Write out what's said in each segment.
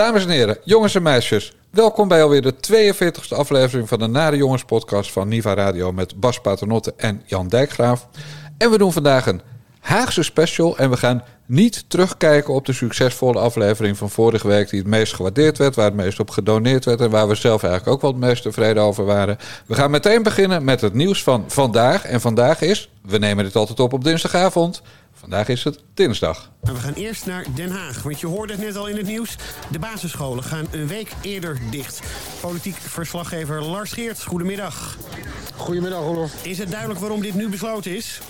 Dames en heren, jongens en meisjes, welkom bij alweer de 42e aflevering van de Nare Jongens podcast van Niva Radio met Bas Paternotte en Jan Dijkgraaf. En we doen vandaag een Haagse special en we gaan niet terugkijken op de succesvolle aflevering van vorige week die het meest gewaardeerd werd, waar het meest op gedoneerd werd en waar we zelf eigenlijk ook wel het meest tevreden over waren. We gaan meteen beginnen met het nieuws van vandaag en vandaag is, we nemen dit altijd op op dinsdagavond, Vandaag is het dinsdag. En we gaan eerst naar Den Haag, want je hoorde het net al in het nieuws. De basisscholen gaan een week eerder dicht. Politiek verslaggever Lars Geert, goedemiddag. Goedemiddag, Olof. Is het duidelijk waarom dit nu besloten is?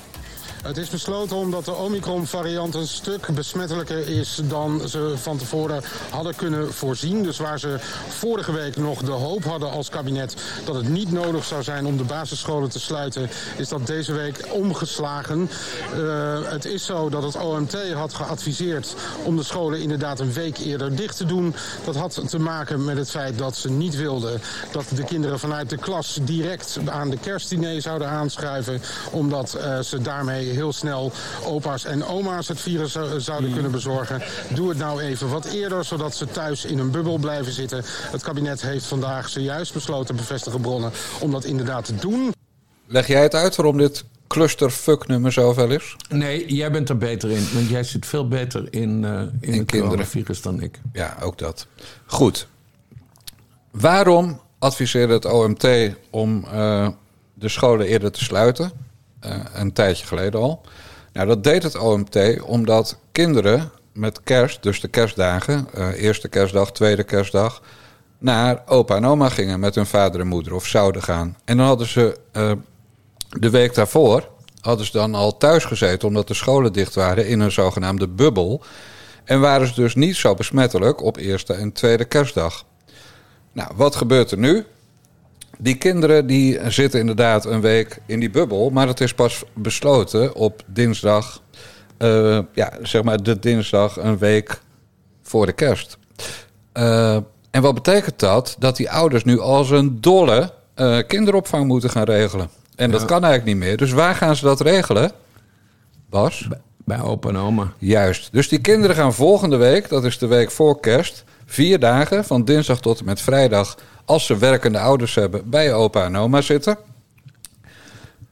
Het is besloten omdat de Omicron-variant een stuk besmettelijker is dan ze van tevoren hadden kunnen voorzien. Dus waar ze vorige week nog de hoop hadden als kabinet dat het niet nodig zou zijn om de basisscholen te sluiten, is dat deze week omgeslagen. Uh, het is zo dat het OMT had geadviseerd om de scholen inderdaad een week eerder dicht te doen. Dat had te maken met het feit dat ze niet wilden dat de kinderen vanuit de klas direct aan de kerstdiner zouden aanschuiven, omdat uh, ze daarmee heel snel opa's en oma's het virus zouden hmm. kunnen bezorgen. Doe het nou even wat eerder, zodat ze thuis in een bubbel blijven zitten. Het kabinet heeft vandaag zojuist besloten, bevestigen bronnen, om dat inderdaad te doen. Leg jij het uit waarom dit clusterfuck nummer zoveel is? Nee, jij bent er beter in. Want jij zit veel beter in, uh, in, in het dan ik. Ja, ook dat. Goed. Waarom adviseerde het OMT om uh, de scholen eerder te sluiten? Uh, een tijdje geleden al. Nou, dat deed het OMT omdat kinderen met kerst, dus de kerstdagen, uh, eerste kerstdag, tweede kerstdag, naar opa en oma gingen met hun vader en moeder of zouden gaan. En dan hadden ze uh, de week daarvoor, hadden ze dan al thuis gezeten omdat de scholen dicht waren in een zogenaamde bubbel. En waren ze dus niet zo besmettelijk op eerste en tweede kerstdag. Nou, wat gebeurt er nu? Die kinderen die zitten inderdaad een week in die bubbel, maar het is pas besloten op dinsdag, uh, ja, zeg maar de dinsdag een week voor de kerst. Uh, en wat betekent dat? Dat die ouders nu als een dolle uh, kinderopvang moeten gaan regelen. En dat kan eigenlijk niet meer. Dus waar gaan ze dat regelen? Bas? Bij, bij opa en oma. Juist. Dus die kinderen gaan volgende week, dat is de week voor kerst, vier dagen, van dinsdag tot en met vrijdag, als ze werkende ouders hebben, bij opa en oma zitten.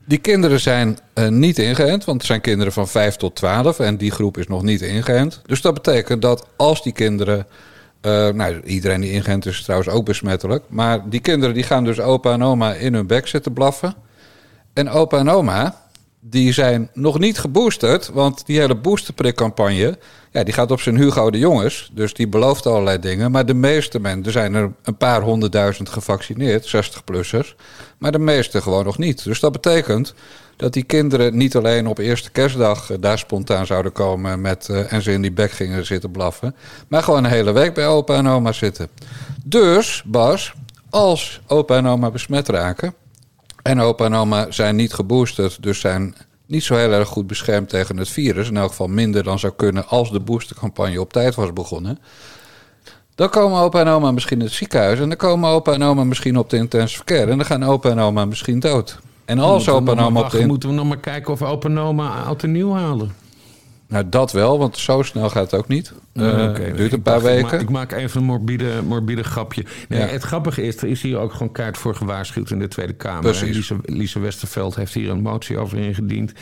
Die kinderen zijn uh, niet ingeënt, want het zijn kinderen van 5 tot 12 en die groep is nog niet ingeënt. Dus dat betekent dat als die kinderen, uh, nou iedereen die ingeënt is trouwens ook besmettelijk, maar die kinderen die gaan dus opa en oma in hun bek zitten blaffen. En opa en oma, die zijn nog niet geboosterd, want die hele boosterprikcampagne ja, die gaat op zijn Hugo de Jongens. Dus die belooft allerlei dingen. Maar de meeste mensen, er zijn er een paar honderdduizend gevaccineerd, 60-plussers. Maar de meeste gewoon nog niet. Dus dat betekent dat die kinderen niet alleen op eerste kerstdag daar spontaan zouden komen met, uh, en ze in die bek gingen zitten blaffen. Maar gewoon een hele week bij opa en oma zitten. Dus, Bas, als opa en oma besmet raken. En opa en oma zijn niet geboosterd, dus zijn niet zo heel erg goed beschermd tegen het virus. In elk geval minder dan zou kunnen als de boostercampagne op tijd was begonnen. Dan komen opa en oma misschien in het ziekenhuis. En dan komen opa en oma misschien op de intensive care. En dan gaan opa en oma misschien dood. En als opa en oma op de... Moeten we nog maar kijken of opa en oma oud en nieuw halen. Nou, dat wel, want zo snel gaat het ook niet. Uh, okay, duurt een paar weken. Ik maak, ik maak, even een morbide, morbide grapje. Nee, ja. Het grappige is, er is hier ook gewoon kaart voor gewaarschuwd in de Tweede Kamer. Lise, Lise Westerveld heeft hier een motie over ingediend.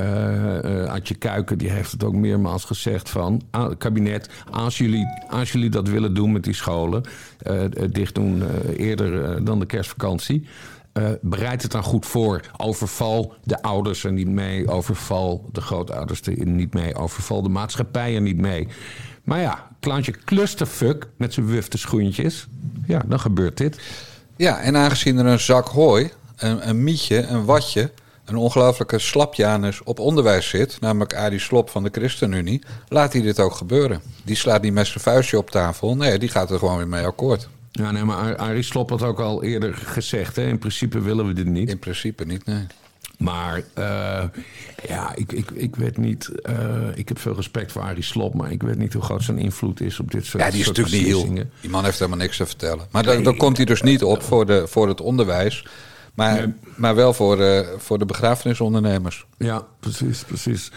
Uh, Adje Kuiken die heeft het ook meermaals gezegd van... Kabinet, als jullie, als jullie dat willen doen met die scholen... dicht doen eerder dan de kerstvakantie... Uh, bereid het dan goed voor. Overval de ouders er niet mee. Overval de grootouders er niet mee. Overval de maatschappij er niet mee. Maar ja, klantje clusterfuck met zijn wufte schoentjes. Ja, dan gebeurt dit. Ja, en aangezien er een zak hooi, een, een mietje, een watje... een ongelofelijke slapjanus op onderwijs zit... namelijk Arie Slop van de ChristenUnie... laat hij dit ook gebeuren. Die slaat niet met zijn vuistje op tafel. Nee, die gaat er gewoon weer mee akkoord. Ja, nee, maar Arie Slop had ook al eerder gezegd... Hè? in principe willen we dit niet. In principe niet, nee. Maar uh, ja, ik, ik, ik weet niet. Uh, ik heb veel respect voor Arie Slop, maar ik weet niet hoe groot zijn invloed is op dit soort Ja, die is natuurlijk niet heel. Die man heeft helemaal niks te vertellen. Maar dan, dan komt hij dus niet op voor, de, voor het onderwijs. Maar, nee. maar wel voor de, voor de begrafenisondernemers. Ja, precies, precies.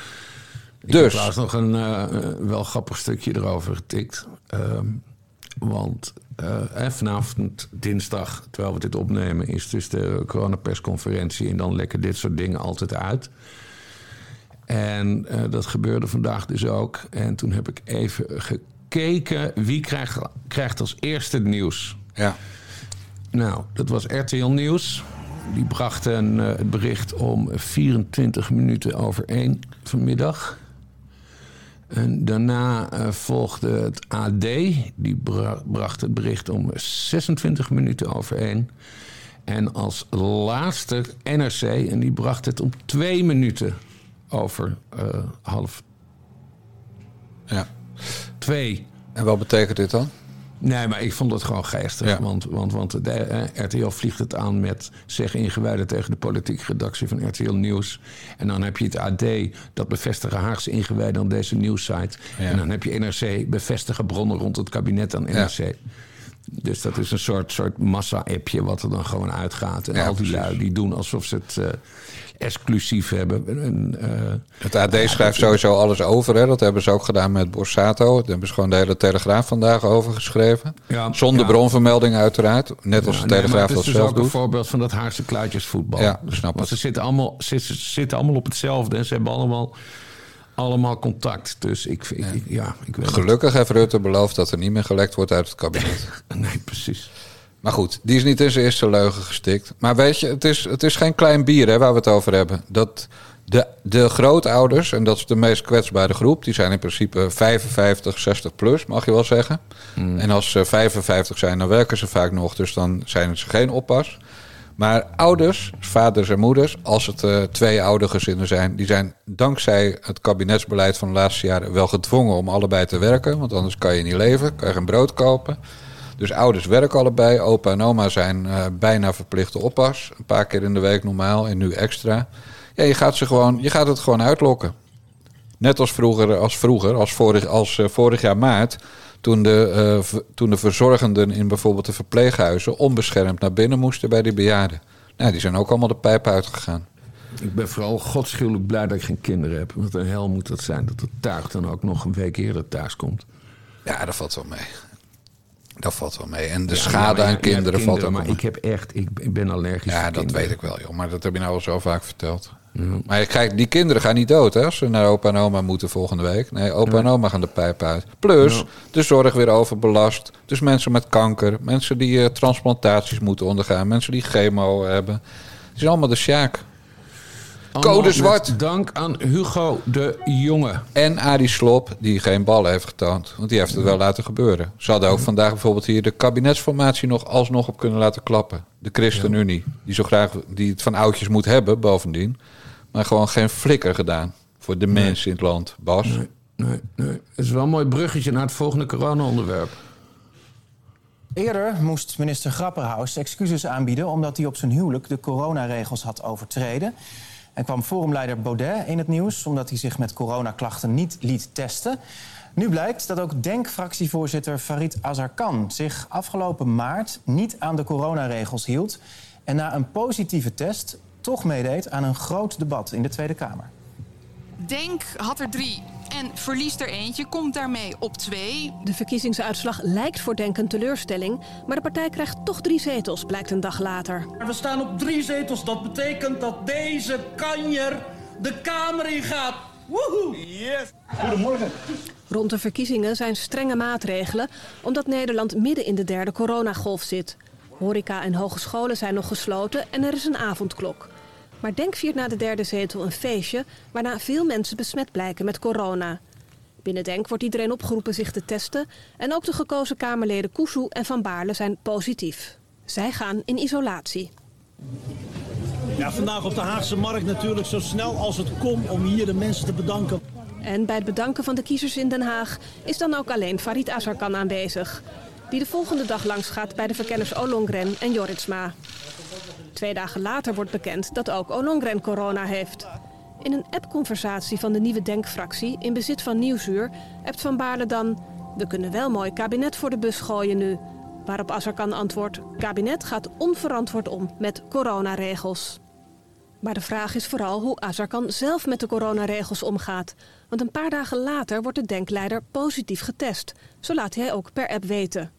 Ik dus. heb laatst nog een wel grappig stukje erover getikt. Want uh, vanavond, dinsdag, terwijl we dit opnemen, is dus de coronapersconferentie. En dan lekker dit soort dingen altijd uit. En uh, dat gebeurde vandaag dus ook. En toen heb ik even gekeken wie krijgt, krijgt als eerste het nieuws. Ja. Nou, dat was RTL Nieuws. Die brachten uh, het bericht om 24 minuten over één vanmiddag. En daarna uh, volgde het AD. Die bra bracht het bericht om 26 minuten over één. En als laatste NRC. En die bracht het om twee minuten over uh, half. Ja. Twee. En wat betekent dit dan? Nee, maar ik vond het gewoon geestig. Ja. Want, want, want de eh, RTL vliegt het aan met zeggen ingewijden tegen de politieke redactie van RTL Nieuws. En dan heb je het AD, dat bevestigen Haagse ingewijden aan deze nieuwssite. Ja. En dan heb je NRC, bevestigen bronnen rond het kabinet aan NRC. Ja. Dus dat is een soort, soort massa-appje wat er dan gewoon uitgaat. En al die lui die doen alsof ze het... Uh, exclusief hebben. En, uh, het AD schrijft sowieso alles over. Hè? Dat hebben ze ook gedaan met Borsato. Daar hebben ze gewoon de hele Telegraaf vandaag over geschreven. Ja, Zonder ja. bronvermelding uiteraard. Net als de Telegraaf nee, dat zelf doet. Het is dus ook een voorbeeld van dat Haarse kluitjesvoetbal. Ja, snap Want ze zitten, allemaal, ze, ze, zitten allemaal op hetzelfde. En ze hebben allemaal allemaal contact. Dus ik, ik, ja. Ik, ja, ik weet Gelukkig heeft Rutte beloofd dat er niet meer gelekt wordt uit het kabinet. nee, precies. Maar goed, die is niet in zijn eerste leugen gestikt. Maar weet je, het is, het is geen klein bier hè, waar we het over hebben. Dat de, de grootouders, en dat is de meest kwetsbare groep, die zijn in principe 55, 60 plus, mag je wel zeggen. Mm. En als ze 55 zijn, dan werken ze vaak nog, dus dan zijn ze geen oppas. Maar ouders, vaders en moeders, als het uh, twee oude gezinnen zijn, die zijn dankzij het kabinetsbeleid van de laatste jaren wel gedwongen om allebei te werken. Want anders kan je niet leven, kan je geen brood kopen. Dus ouders werken allebei. Opa en oma zijn uh, bijna verplichte oppas. Een paar keer in de week normaal en nu extra. Ja, je gaat, ze gewoon, je gaat het gewoon uitlokken. Net als vroeger, als, vroeger, als, vorig, als uh, vorig jaar maart. Toen de, uh, toen de verzorgenden in bijvoorbeeld de verpleeghuizen onbeschermd naar binnen moesten bij die bejaarden. Nou, die zijn ook allemaal de pijp uitgegaan. Ik ben vooral godschuwelijk blij dat ik geen kinderen heb. Wat een hel moet dat zijn. Dat het tuig dan ook nog een week eerder thuis komt. Ja, dat valt wel mee. Dat valt wel mee. En de ja, schade aan kinderen, valt ook Maar ik heb echt, ik, ben allergisch Ja, dat weet ik wel, joh. Maar dat heb je nou al zo vaak verteld. Mm. Maar kijk, die kinderen gaan niet dood, hè? Als ze naar opa en oma moeten volgende week. Nee, opa en oma gaan de pijp uit. Plus, de zorg weer overbelast. Dus mensen met kanker, mensen die uh, transplantaties moeten ondergaan, mensen die chemo hebben. Het is allemaal de sjaak. Code zwart. Dank aan Hugo de Jonge. En Adi Slop, die geen ballen heeft getoond. Want die heeft het wel laten gebeuren. Ze hadden ook vandaag bijvoorbeeld hier de kabinetsformatie nog alsnog op kunnen laten klappen. De ChristenUnie. Die zo graag die het van oudjes moet hebben, bovendien. Maar gewoon geen flikker gedaan. Voor de mensen in het land. Bas. Nee, nee, nee. Het is wel een mooi bruggetje naar het volgende corona-onderwerp. Eerder moest minister Grapperhaus excuses aanbieden... omdat hij op zijn huwelijk de coronaregels had overtreden. En kwam forumleider Baudet in het nieuws omdat hij zich met coronaklachten niet liet testen. Nu blijkt dat ook DENK-fractievoorzitter Farid Azarkan zich afgelopen maart niet aan de coronaregels hield en na een positieve test toch meedeed aan een groot debat in de Tweede Kamer. Denk had er drie en verliest er eentje, komt daarmee op twee. De verkiezingsuitslag lijkt voor Denk een teleurstelling, maar de partij krijgt toch drie zetels, blijkt een dag later. We staan op drie zetels, dat betekent dat deze kanjer de Kamer ingaat. Woehoe! Yes! Goedemorgen. Rond de verkiezingen zijn strenge maatregelen, omdat Nederland midden in de derde coronagolf zit. Horeca en hogescholen zijn nog gesloten en er is een avondklok. Maar Denk viert na de derde zetel een feestje waarna veel mensen besmet blijken met corona. Binnen Denk wordt iedereen opgeroepen zich te testen en ook de gekozen Kamerleden Kuzu en Van Baarle zijn positief. Zij gaan in isolatie. Ja, vandaag op de Haagse Markt natuurlijk zo snel als het kon om hier de mensen te bedanken. En bij het bedanken van de kiezers in Den Haag is dan ook alleen Farid Azarkan aanwezig. Die de volgende dag langs gaat bij de verkenners Olongren en Joritsma. Twee dagen later wordt bekend dat ook Olongren corona heeft. In een appconversatie van de nieuwe Denkfractie in bezit van Nieuwsuur appt Van Baarle dan... We kunnen wel mooi kabinet voor de bus gooien nu. Waarop Azarkan antwoordt... Kabinet gaat onverantwoord om met coronaregels. Maar de vraag is vooral hoe Azarkan zelf met de coronaregels omgaat. Want een paar dagen later wordt de denkleider positief getest. Zo laat hij ook per app weten.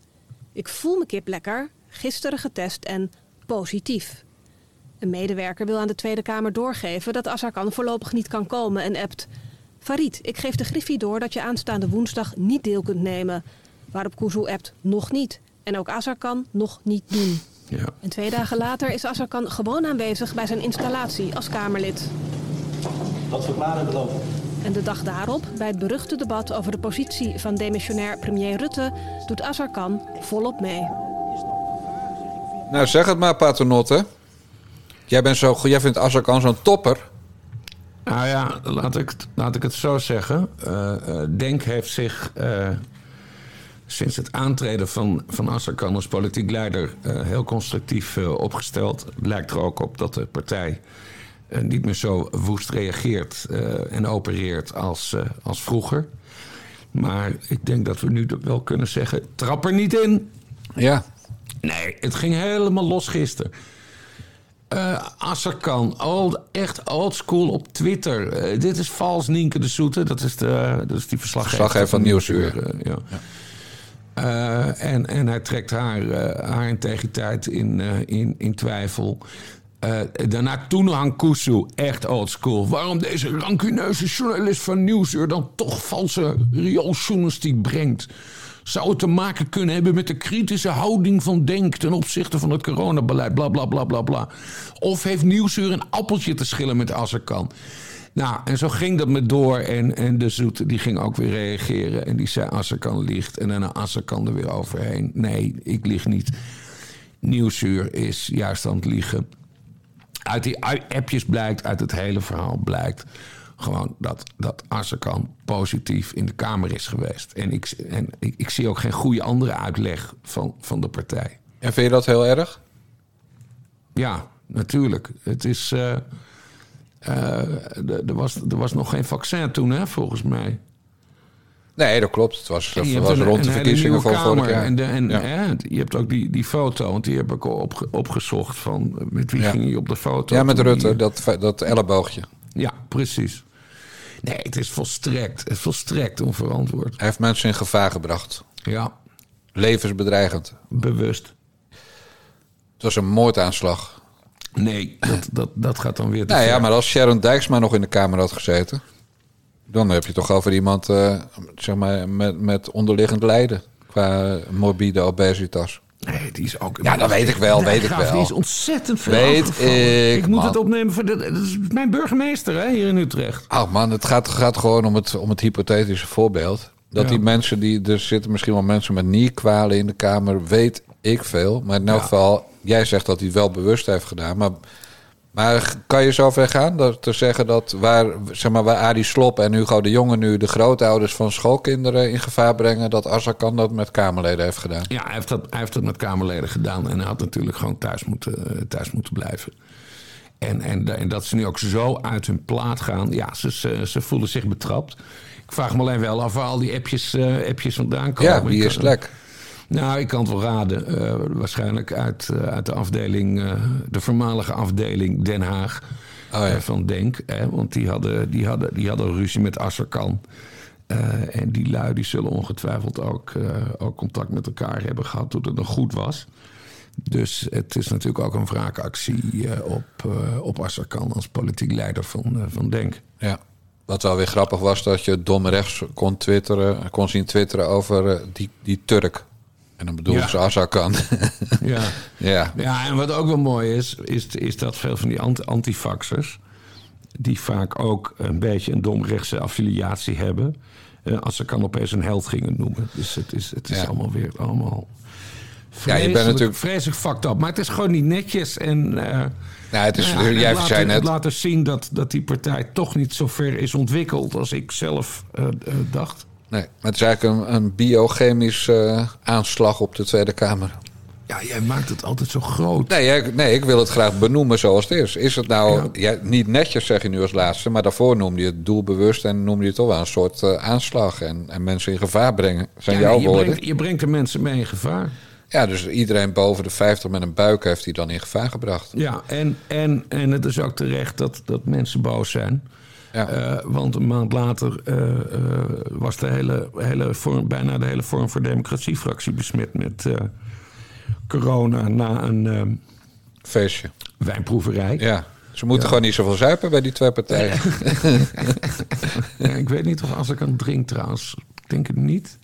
Ik voel me kip lekker, gisteren getest en positief. Een medewerker wil aan de Tweede Kamer doorgeven dat Azarkan voorlopig niet kan komen en appt... Farid, ik geef de Griffie door dat je aanstaande woensdag niet deel kunt nemen. Waarop Kuzu appt nog niet. En ook Azarkan nog niet doen. Ja. En twee dagen later is Azarkan gewoon aanwezig bij zijn installatie als Kamerlid. Dat verklaren we lopen. En de dag daarop, bij het beruchte debat over de positie van demissionair premier Rutte, doet Azarkan volop mee. Nou, zeg het maar, Paternotte. Jij, bent zo, jij vindt Azarkan zo'n topper. Nou ja, laat ik, laat ik het zo zeggen. Uh, uh, Denk heeft zich uh, sinds het aantreden van, van Azarkan als politiek leider heel constructief opgesteld. Het lijkt er ook op dat de partij niet meer zo woest reageert en opereert als, als vroeger. Maar ik denk dat we nu wel kunnen zeggen: trap er niet in. Ja. Nee, het ging helemaal los gisteren. Uh, Asserkan, old, echt oldschool op Twitter. Uh, dit is vals Nienke de Soete. Dat is, de, dat is die verslaggever, verslaggever van Nieuwsuur. Uh, ja. ja. En, en hij trekt haar, haar integriteit in, in, in twijfel. Daarna Toenhang Kusu, echt oldschool. Waarom deze rancuneuze journalist van Nieuwsuur... dan toch valse riooljournalistiek brengt... Zou het te maken kunnen hebben met de kritische houding van Denk ten opzichte van het coronabeleid, bla bla bla bla bla. Of heeft Nieuwsuur een appeltje te schillen met Azarkan? Nou, en zo ging dat met door. En, en de Zoet die ging ook weer reageren. En die zei: Azarkan liegt. En daarna Azarkan er weer overheen. Nee, ik lieg niet. Nieuwsuur is juist aan het liegen. Uit die appjes blijkt, uit het hele verhaal blijkt gewoon dat, dat positief in de Kamer is geweest. En, ik, en ik, ik, zie ook geen goede andere uitleg van, van de partij. En vind je dat heel erg? Ja, natuurlijk. Het is. Uh, uh, er, was, er was nog geen vaccin toen, hè, volgens mij. Nee, dat klopt. Het was, het was een, rond de verkiezingen van vorig jaar. En, de, en ja. hè, je hebt ook die, die foto, want die heb ik op, opgezocht van met wie ja. ging je op de foto. Ja, met Rutte, die, dat, dat elleboogje. Ja, precies. Nee, het is volstrekt, het is volstrekt onverantwoord. Hij heeft mensen in gevaar gebracht. Ja. Levensbedreigend. Bewust. Het was een moordaanslag. Nee, dat, dat, dat gaat dan weer te Nou ja, maar als Sharon Dijksma nog in de Kamer had gezeten... dan heb je toch over iemand uh, zeg maar, met, met onderliggend lijden... qua morbide obesitas. Nee, die is ook... Ja, dat weet ik wel, weet ik wel. Die is ontzettend veel Weet ik, Ik moet man. het opnemen voor... De, dat is mijn burgemeester, hè, hier in Utrecht. Oh man, het gaat, gaat gewoon om het, om het hypothetische voorbeeld. Dat Ja. die mensen, die, er zitten misschien wel mensen met nierkwalen in de Kamer, weet ik veel. Maar in elk Ja. geval, jij zegt dat hij het wel bewust heeft gedaan. Maar, maar kan je zover gaan dat te zeggen dat waar, zeg maar, waar Arie Slop en Hugo de Jonge nu de grootouders van schoolkinderen in gevaar brengen, dat Azarkan dat met Kamerleden heeft gedaan? Ja, hij heeft, dat, hij heeft dat met Kamerleden gedaan. En hij had natuurlijk gewoon thuis moeten, eh, thuis moeten blijven. En, en, en dat ze nu ook zo uit hun plaat gaan. Ja, ze, ze, ze voelen zich betrapt. Ik vraag me alleen wel af waar al die appjes, eh, appjes vandaan komen. Ja, wie is kan- lek? Nou, ik kan het wel raden. Eh, waarschijnlijk uit, eh, uit de afdeling, eh, de voormalige afdeling Den Haag Oh ja. van Denk. Hè, want die hadden, die, hadden, die hadden ruzie met Asserkan. En die lui die zullen ongetwijfeld ook, ook contact met elkaar hebben gehad toen het nog goed was. Dus het is natuurlijk ook een wraakactie op, op Asserkan als politiek leider van, van Denk. Ja. Wat wel weer grappig was, dat je dom rechts kon, twitteren, kon zien twitteren over die, die Turk. En dan bedoel Ja. ze Azarkan. Ja. ja. Ja, en wat ook wel mooi is, is, is dat veel van die ant- antifaxers... die vaak ook een beetje een domrechtse affiliatie hebben... eh, als ze kan opeens een held gingen noemen. Dus het is, het is Ja. allemaal weer allemaal... Ja, je bent vreselijk- natuurlijk- Vreselijk fucked up. Maar het is gewoon niet netjes. En, eh, Nou, het is, ja, het jij zei net, laat dus zien dat, dat die partij toch niet zo ver is ontwikkeld... als ik zelf eh, dacht. Nee, maar het is eigenlijk een, een biochemisch eh, aanslag op de Tweede Kamer. Ja, jij maakt het altijd zo groot. Nee, ik- nee, ik wil het graag benoemen zoals het is. Is het nou ja, niet netjes, zeg je nu als laatste, maar daarvoor noemde je het doelbewust en noemde je het toch wel een soort eh, aanslag en, en mensen in gevaar brengen. Zijn Ja, jouw je, woorden? brengt, je brengt de mensen mee in gevaar. Ja, dus iedereen boven de 50 met een buik heeft hij dan in gevaar gebracht. Ja, en, en, en het is ook terecht dat, dat mensen boos zijn. Ja. want een maand later was de hele, hele vorm, bijna de hele Vorm voor Democratie-fractie besmet met corona na een feestje. Wijnproeverij. Ja. Ze moeten gewoon niet zoveel zuipen bij die twee partijen. ja, ik weet niet of als ik aan drink trouwens. Ik denk het niet.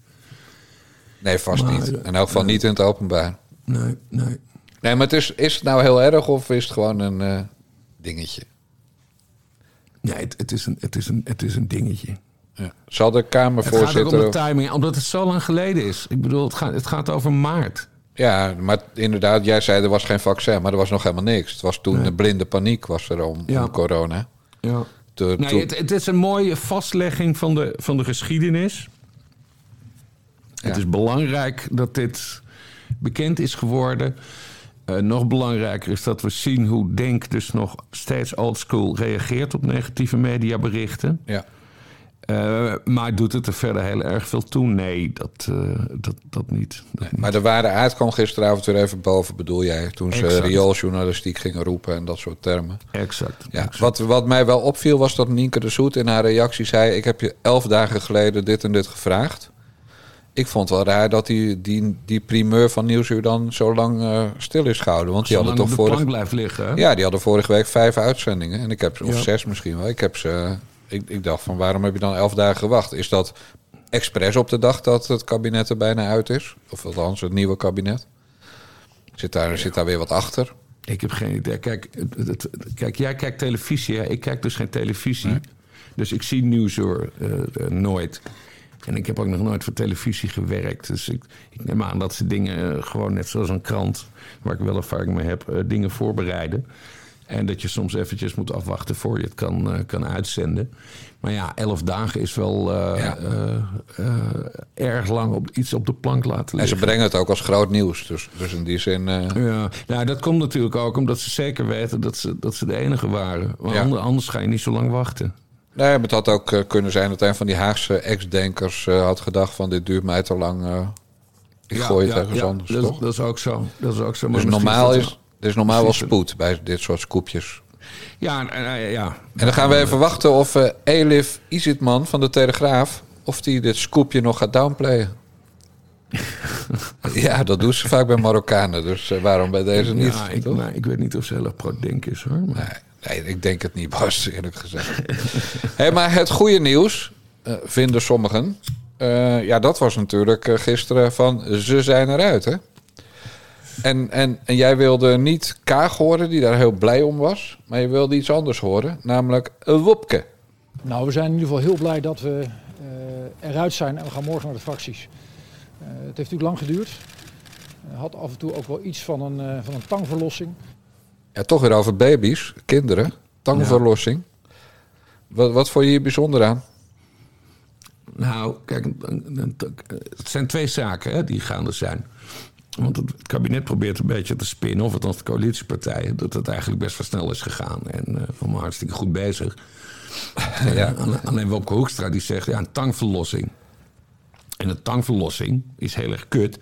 Nee, vast niet. In elk geval niet in het openbaar. Nee, nee. Nee, maar het is, is het nou heel erg of is het gewoon een uh, dingetje? Nee, het, het, is een, het, is een, het is een dingetje. Ja. Zal de Kamervoorzitter... Het gaat om de timing, omdat het zo lang geleden is. Ik bedoel, het gaat, het gaat over maart. Ja, maar inderdaad, jij zei er was geen vaccin, maar er was nog helemaal niks. Het was toen de blinde paniek was er om, om corona. Ja. nee, het, het, is een mooie vastlegging van de, van de geschiedenis. Het is belangrijk dat dit bekend is geworden. Uh, nog belangrijker is dat we zien hoe Denk dus nog steeds oldschool reageert op negatieve mediaberichten. Ja. Uh, maar doet het er verder heel erg veel toe? Nee, dat, uh, dat, dat niet. nee, Maar de waarde aard kwam gisteravond weer even boven, bedoel jij? Toen ze riooljournalistiek gingen roepen en dat soort termen. Exact. Ja, Wat, wat mij wel opviel was dat Nienke de Zoet in haar reactie zei... ik heb je elf dagen geleden dit en dit gevraagd. Ik vond wel raar dat die, die, die primeur van Nieuwsuur dan zo lang uh, stil is gehouden. Want die hadden toch blijft liggen. Ja, die hadden vorige week vijf uitzendingen. En ik heb, of zes misschien wel. Ik heb ze ik, ik dacht van waarom heb je dan elf dagen gewacht? Is dat expres op de dag dat het kabinet er bijna uit is? Of althans het nieuwe kabinet? Zit daar, zit daar weer wat achter? Ik heb geen idee. Kijk, het, kijk jij kijkt televisie. Hè? Ik kijk dus geen televisie. Dus ik zie nieuws hoor, uh, uh, nooit. En ik heb ook nog nooit voor televisie gewerkt. Dus ik, ik neem aan dat ze dingen uh, gewoon net zoals een krant, waar ik wel ervaring mee heb, dingen voorbereiden. En dat je soms eventjes moet afwachten voor je het kan, uh, kan uitzenden. Maar ja, elf dagen is wel uh, ja. uh, erg lang op iets op de plank laten liggen. En ze brengen het ook als groot nieuws. Dus, dus in die zin. Ja, nou, dat komt natuurlijk ook omdat ze zeker weten dat ze, dat ze de enige waren. Ja. anders ga je niet zo lang wachten. Nee, maar het had ook kunnen zijn dat een van die Haagse ex-denkers had gedacht: van dit duurt mij te lang. ik ja, gooi het ergens anders. Dat, toch? dat is ook zo. Dat is ook zo. Dus normaal is. Er is normaal wel spoed bij dit soort scoopjes. Ja, uh, ja. En dan gaan we even wachten of uh, Elif Isitman van de Telegraaf... of die dit scoopje nog gaat downplayen. ja, dat doen ze vaak bij Marokkanen. Dus uh, waarom bij deze niet? Ja, ik, nou, ik weet niet of ze heel erg pro-denk is hoor. Maar... Nee, nee, ik denk het niet, Bas, eerlijk gezegd. maar het goede nieuws, vinden sommigen... ja, dat was natuurlijk gisteren van ze zijn eruit, hè? En, en, en jij wilde niet Kaag horen, die daar heel blij om was. Maar je wilde iets anders horen, namelijk Wopke. Nou, we zijn in ieder geval heel blij dat we eruit zijn en we gaan morgen naar de fracties. Het heeft natuurlijk lang geduurd. Had af en toe ook wel iets van een, van een tangverlossing. Ja, toch weer over baby's, kinderen. Tangverlossing. Ja. Wat, wat vond je hier bijzonder aan? Nou, kijk, het zijn twee zaken hè, die gaande zijn. Want het kabinet probeert een beetje te spinnen, of althans de coalitiepartijen, dat het eigenlijk best wel snel is gegaan. En uh, allemaal hartstikke goed bezig. ja. Alleen Wopke Hoekstra die zegt, ja, een tangverlossing. En een tangverlossing is heel erg kut.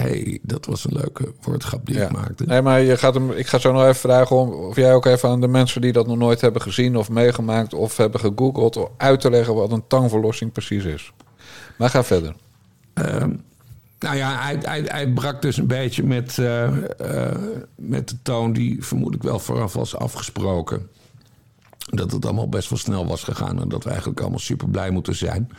Hey, dat was een leuke woordgrap die ik maakte. Nee, maar je gaat hem, ik ga zo nog even vragen om, of jij ook even aan de mensen die dat nog nooit hebben gezien of meegemaakt of hebben gegoogeld, uit te leggen wat een tangverlossing precies is. Maar ga verder. Um, nou ja, hij, hij, hij, brak dus een beetje met, uh, uh, met de toon die vermoedelijk wel vooraf was afgesproken. Dat het allemaal best wel snel was gegaan en dat we eigenlijk allemaal super blij moeten zijn.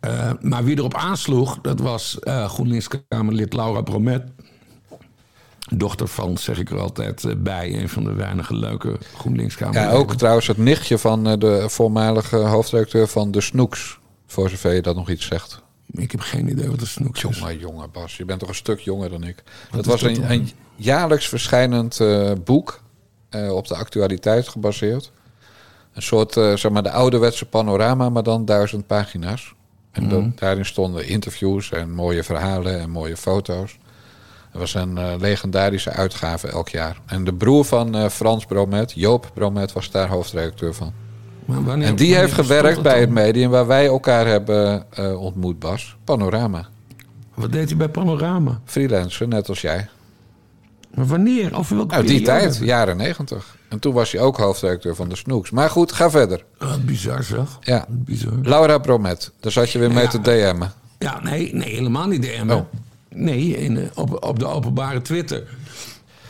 Uh, maar wie erop aansloeg, dat was GroenLinks-Kamerlid Laura Bromet. Dochter van, zeg ik er altijd bij, een van de weinige leuke GroenLinks-Kamerleden. Ja, ook trouwens het nichtje van de voormalige hoofdredacteur van De Snoeks. Voor zover je dat nog iets zegt. Ik heb geen idee wat een snoek is. Jongen, jongen, Bas. Je bent toch een stuk jonger dan ik. Wat dat was een, een, jaarlijks verschijnend uh, boek. Uh, op de actualiteit gebaseerd. Een soort, uh, zeg maar, de ouderwetse panorama, maar dan duizend pagina's. En mm -hmm. daarin stonden interviews en mooie verhalen en mooie foto's. Het was een legendarische uitgave elk jaar. En de broer van Frans Bromet, Joop Bromet, was daar hoofdredacteur van. Wanneer, en die heeft gewerkt bij het medium waar wij elkaar hebben uh, ontmoet, Bas. Panorama. Wat deed hij bij Panorama? Freelancer, net als jij. Maar wanneer? Over welke Nou, die periode? tijd, jaren negentig. En toen was hij ook hoofdredacteur van de Snoeks. Maar goed, ga verder. Ah, bizar zeg. Ja. Bizar. Laura Bromet, daar zat je weer mee Ja. te DM'en. Ja, nee, nee helemaal niet DM'en. Oh. Nee, in, op, op de openbare Twitter.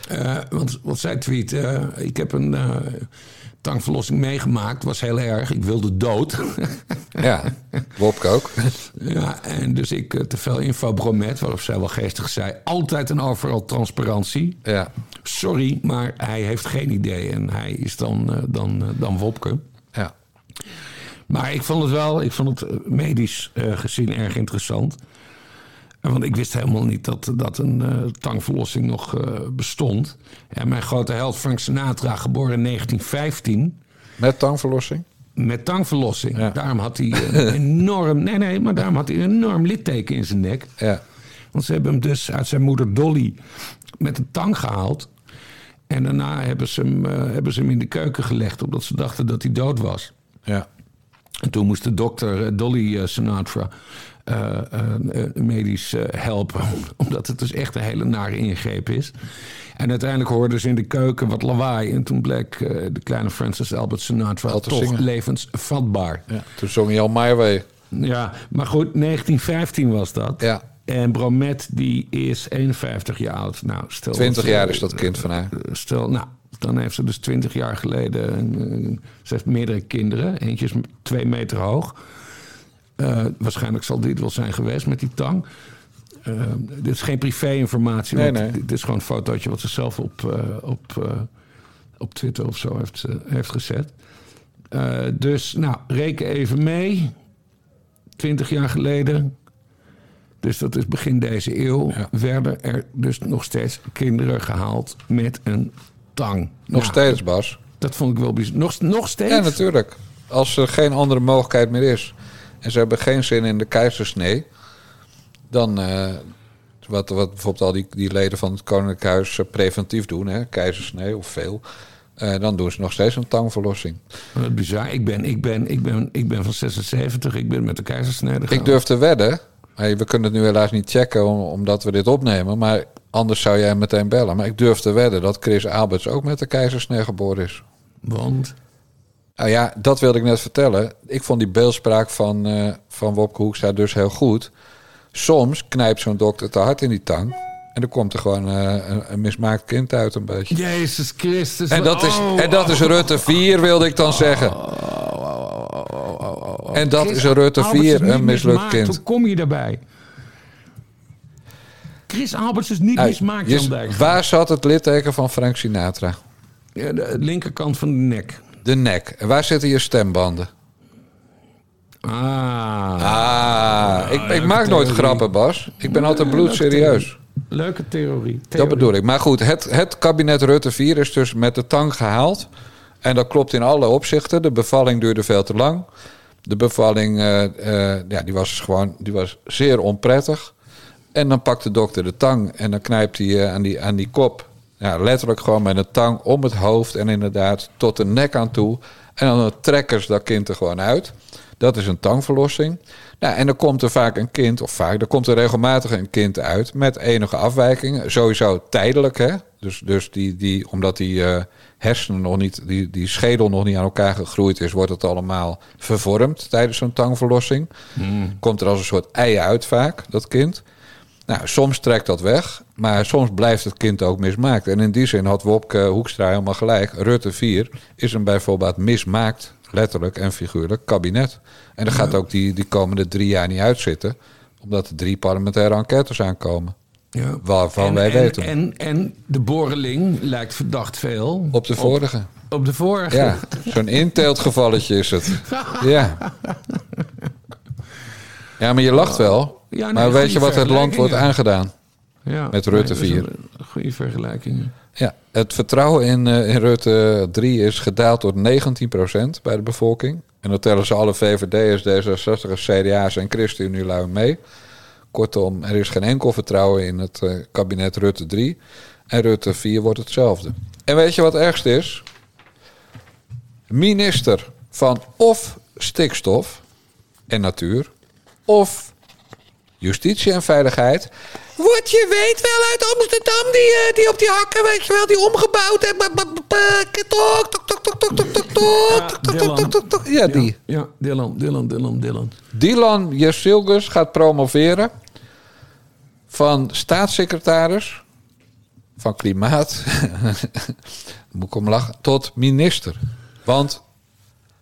Eh, want wat zij tweet, eh, ik heb een eh tangverlossing meegemaakt. Was heel erg. Ik wilde dood. Ja, Wopke ook. ja, en dus ik eh, te veel info bromet, waarop zij wel geestig zei. Altijd en overal transparantie. Ja, Sorry, maar hij heeft geen idee. En hij is dan, eh, dan, eh, dan Wopke. ja. Maar ik vond het wel, ik vond het medisch gezien erg interessant. Want ik wist helemaal niet dat, dat een eh, tangverlossing nog eh, bestond. En mijn grote held Frank Sinatra, geboren in 1915, Met tangverlossing? met tangverlossing. Ja. Daarom had hij een enorm, nee nee, maar daarom had hij een enorm litteken in zijn nek. Ja. Want ze hebben hem dus uit zijn moeder Dolly met een tang gehaald. En daarna hebben ze hem, eh, hebben ze hem in de keuken gelegd, omdat ze dachten dat hij dood was. Ja. En toen moest de dokter Dolly Sinatra eh, eh, medisch eh, helpen. Omdat het dus echt een hele nare ingreep is. En uiteindelijk hoorden ze in de keuken wat lawaai. En toen bleek de kleine Francis Albert Sinatra Al te toch zingen. levensvatbaar. ja. Toen zong hij al My Way. Ja, maar goed, 1915 was dat. Ja. En Bromet die is 51 jaar oud. Nou, stel 20 dat, jaar is dat kind van haar. Stel, nou, dan heeft ze dus 20 jaar geleden. een, ze heeft meerdere kinderen. Eentje is twee meter hoog. Eh, waarschijnlijk zal dit wel zijn geweest met die tang. Eh, dit is geen privé-informatie. Nee, nee. Dit is gewoon een fotootje wat ze zelf op, eh, op, op Twitter of zo heeft, heeft gezet. Dus, nou, reken even mee. 20 jaar geleden. Dus dat is begin deze eeuw. Ja. Werden er dus nog steeds kinderen gehaald met een tang. Nog Nou, steeds, Bas. Dat vond ik wel bijzonder. Nog, nog steeds? Ja, natuurlijk. Als er geen andere mogelijkheid meer is. En ze hebben geen zin in de keizersnee. Dan, eh, wat, wat bijvoorbeeld al die, die leden van het Koninklijk Huis eh, preventief doen, hè, keizersnee of veel. eh, dan doen ze nog steeds een tangverlossing. Wat bizar. Ik ben, ik, ben, ik, ben, ik ben van 76. Ik ben met de keizersnede gegaan. Ik durf te wedden. hey, we kunnen het nu helaas niet checken om- omdat we dit opnemen. Maar anders zou jij meteen bellen. Maar ik durf te wedden dat Chris Alberts ook met de keizersnee geboren is. Want? Nou ja, dat wilde ik net vertellen. Ik vond die beeldspraak van, eh van Wopke Hoekstra dus heel goed. Soms knijpt zo'n dokter te hard in die tang. En dan komt er gewoon eh, een, een mismaakt kind uit een beetje. Jezus Christus. En dat, is, Oh, en dat is Rutte 4, wilde ik dan zeggen. En dat is Rutte Alberts 4, is niet een mislukt kind. Hoe kom je daarbij? Chris Alberts is niet mismaakt, Jan Dijk. waar zat het litteken van Frank Sinatra? Ja, de linkerkant van de nek. De nek. En waar zitten je stembanden? Ah. Ah, ik, ik maak nooit grappen, Bas. Ik ben altijd bloedserieus. Leuke theorie. Dat bedoel ik. Maar goed, het, het kabinet Rutte 4 is dus met de tang gehaald. En dat klopt in alle opzichten. De bevalling duurde veel te lang. De bevalling eh, eh, ja, die was gewoon die was zeer onprettig. En dan pakt de dokter de tang en dan knijpt hij eh, aan, die, aan die kop. Ja, letterlijk gewoon met een tang om het hoofd en inderdaad tot de nek aan toe. En dan trekken ze dat kind er gewoon uit. Dat is een tangverlossing. Nou, en dan komt er vaak een kind, of vaak, er komt er regelmatig een kind uit met enige afwijkingen. Sowieso tijdelijk, hè. Dus, dus die, die, omdat die eh, hersenen nog niet, die, die schedel nog niet aan elkaar gegroeid is, wordt het allemaal vervormd tijdens zo'n tangverlossing. Komt er als een soort ei uit vaak, dat kind. Nou, soms trekt dat weg, maar soms blijft het kind ook mismaakt. En in die zin had Wopke Hoekstra helemaal gelijk. Rutte 4 is een bijvoorbeeld mismaakt, letterlijk en figuurlijk, kabinet. En dat gaat ook die, die komende drie jaar niet uitzitten, omdat er drie parlementaire enquêtes aankomen. Ja. Waarvan En- wij en, weten. En, en de boreling lijkt verdacht veel. Op de vorige. Op de vorige. Ja, zo'n inteeltgevalletje is het. Ja. Ja, maar je lacht wel. Ja, nee, maar weet je wat het land wordt aangedaan? Ja, Met Rutte nee, dat is 4. een Goede vergelijking. Ja, het vertrouwen in, eh, in Rutte 3 is gedaald tot 19% bij de bevolking. En dat tellen ze alle VVD'ers, D66'ers, CDA's en ChristenUnie mee. Kortom, er is geen enkel vertrouwen in het eh, kabinet Rutte 3. En Rutte 4 wordt hetzelfde. En weet je wat het ergst is? Minister van of stikstof en natuur... of Justitie en Veiligheid. Wat je weet wel uit Amsterdam, die, eh, die op die hakken, weet je wel, die omgebouwd hebben. Tok, tok, tok, tok, tok, tok, tok, tok, tok, tok, tok. Ja, die. Ja, Dylan, Dylan, Dylan, Dylan. Dylan gaat promoveren van staatssecretaris van Klimaat, moet ik om lachen, tot minister. Want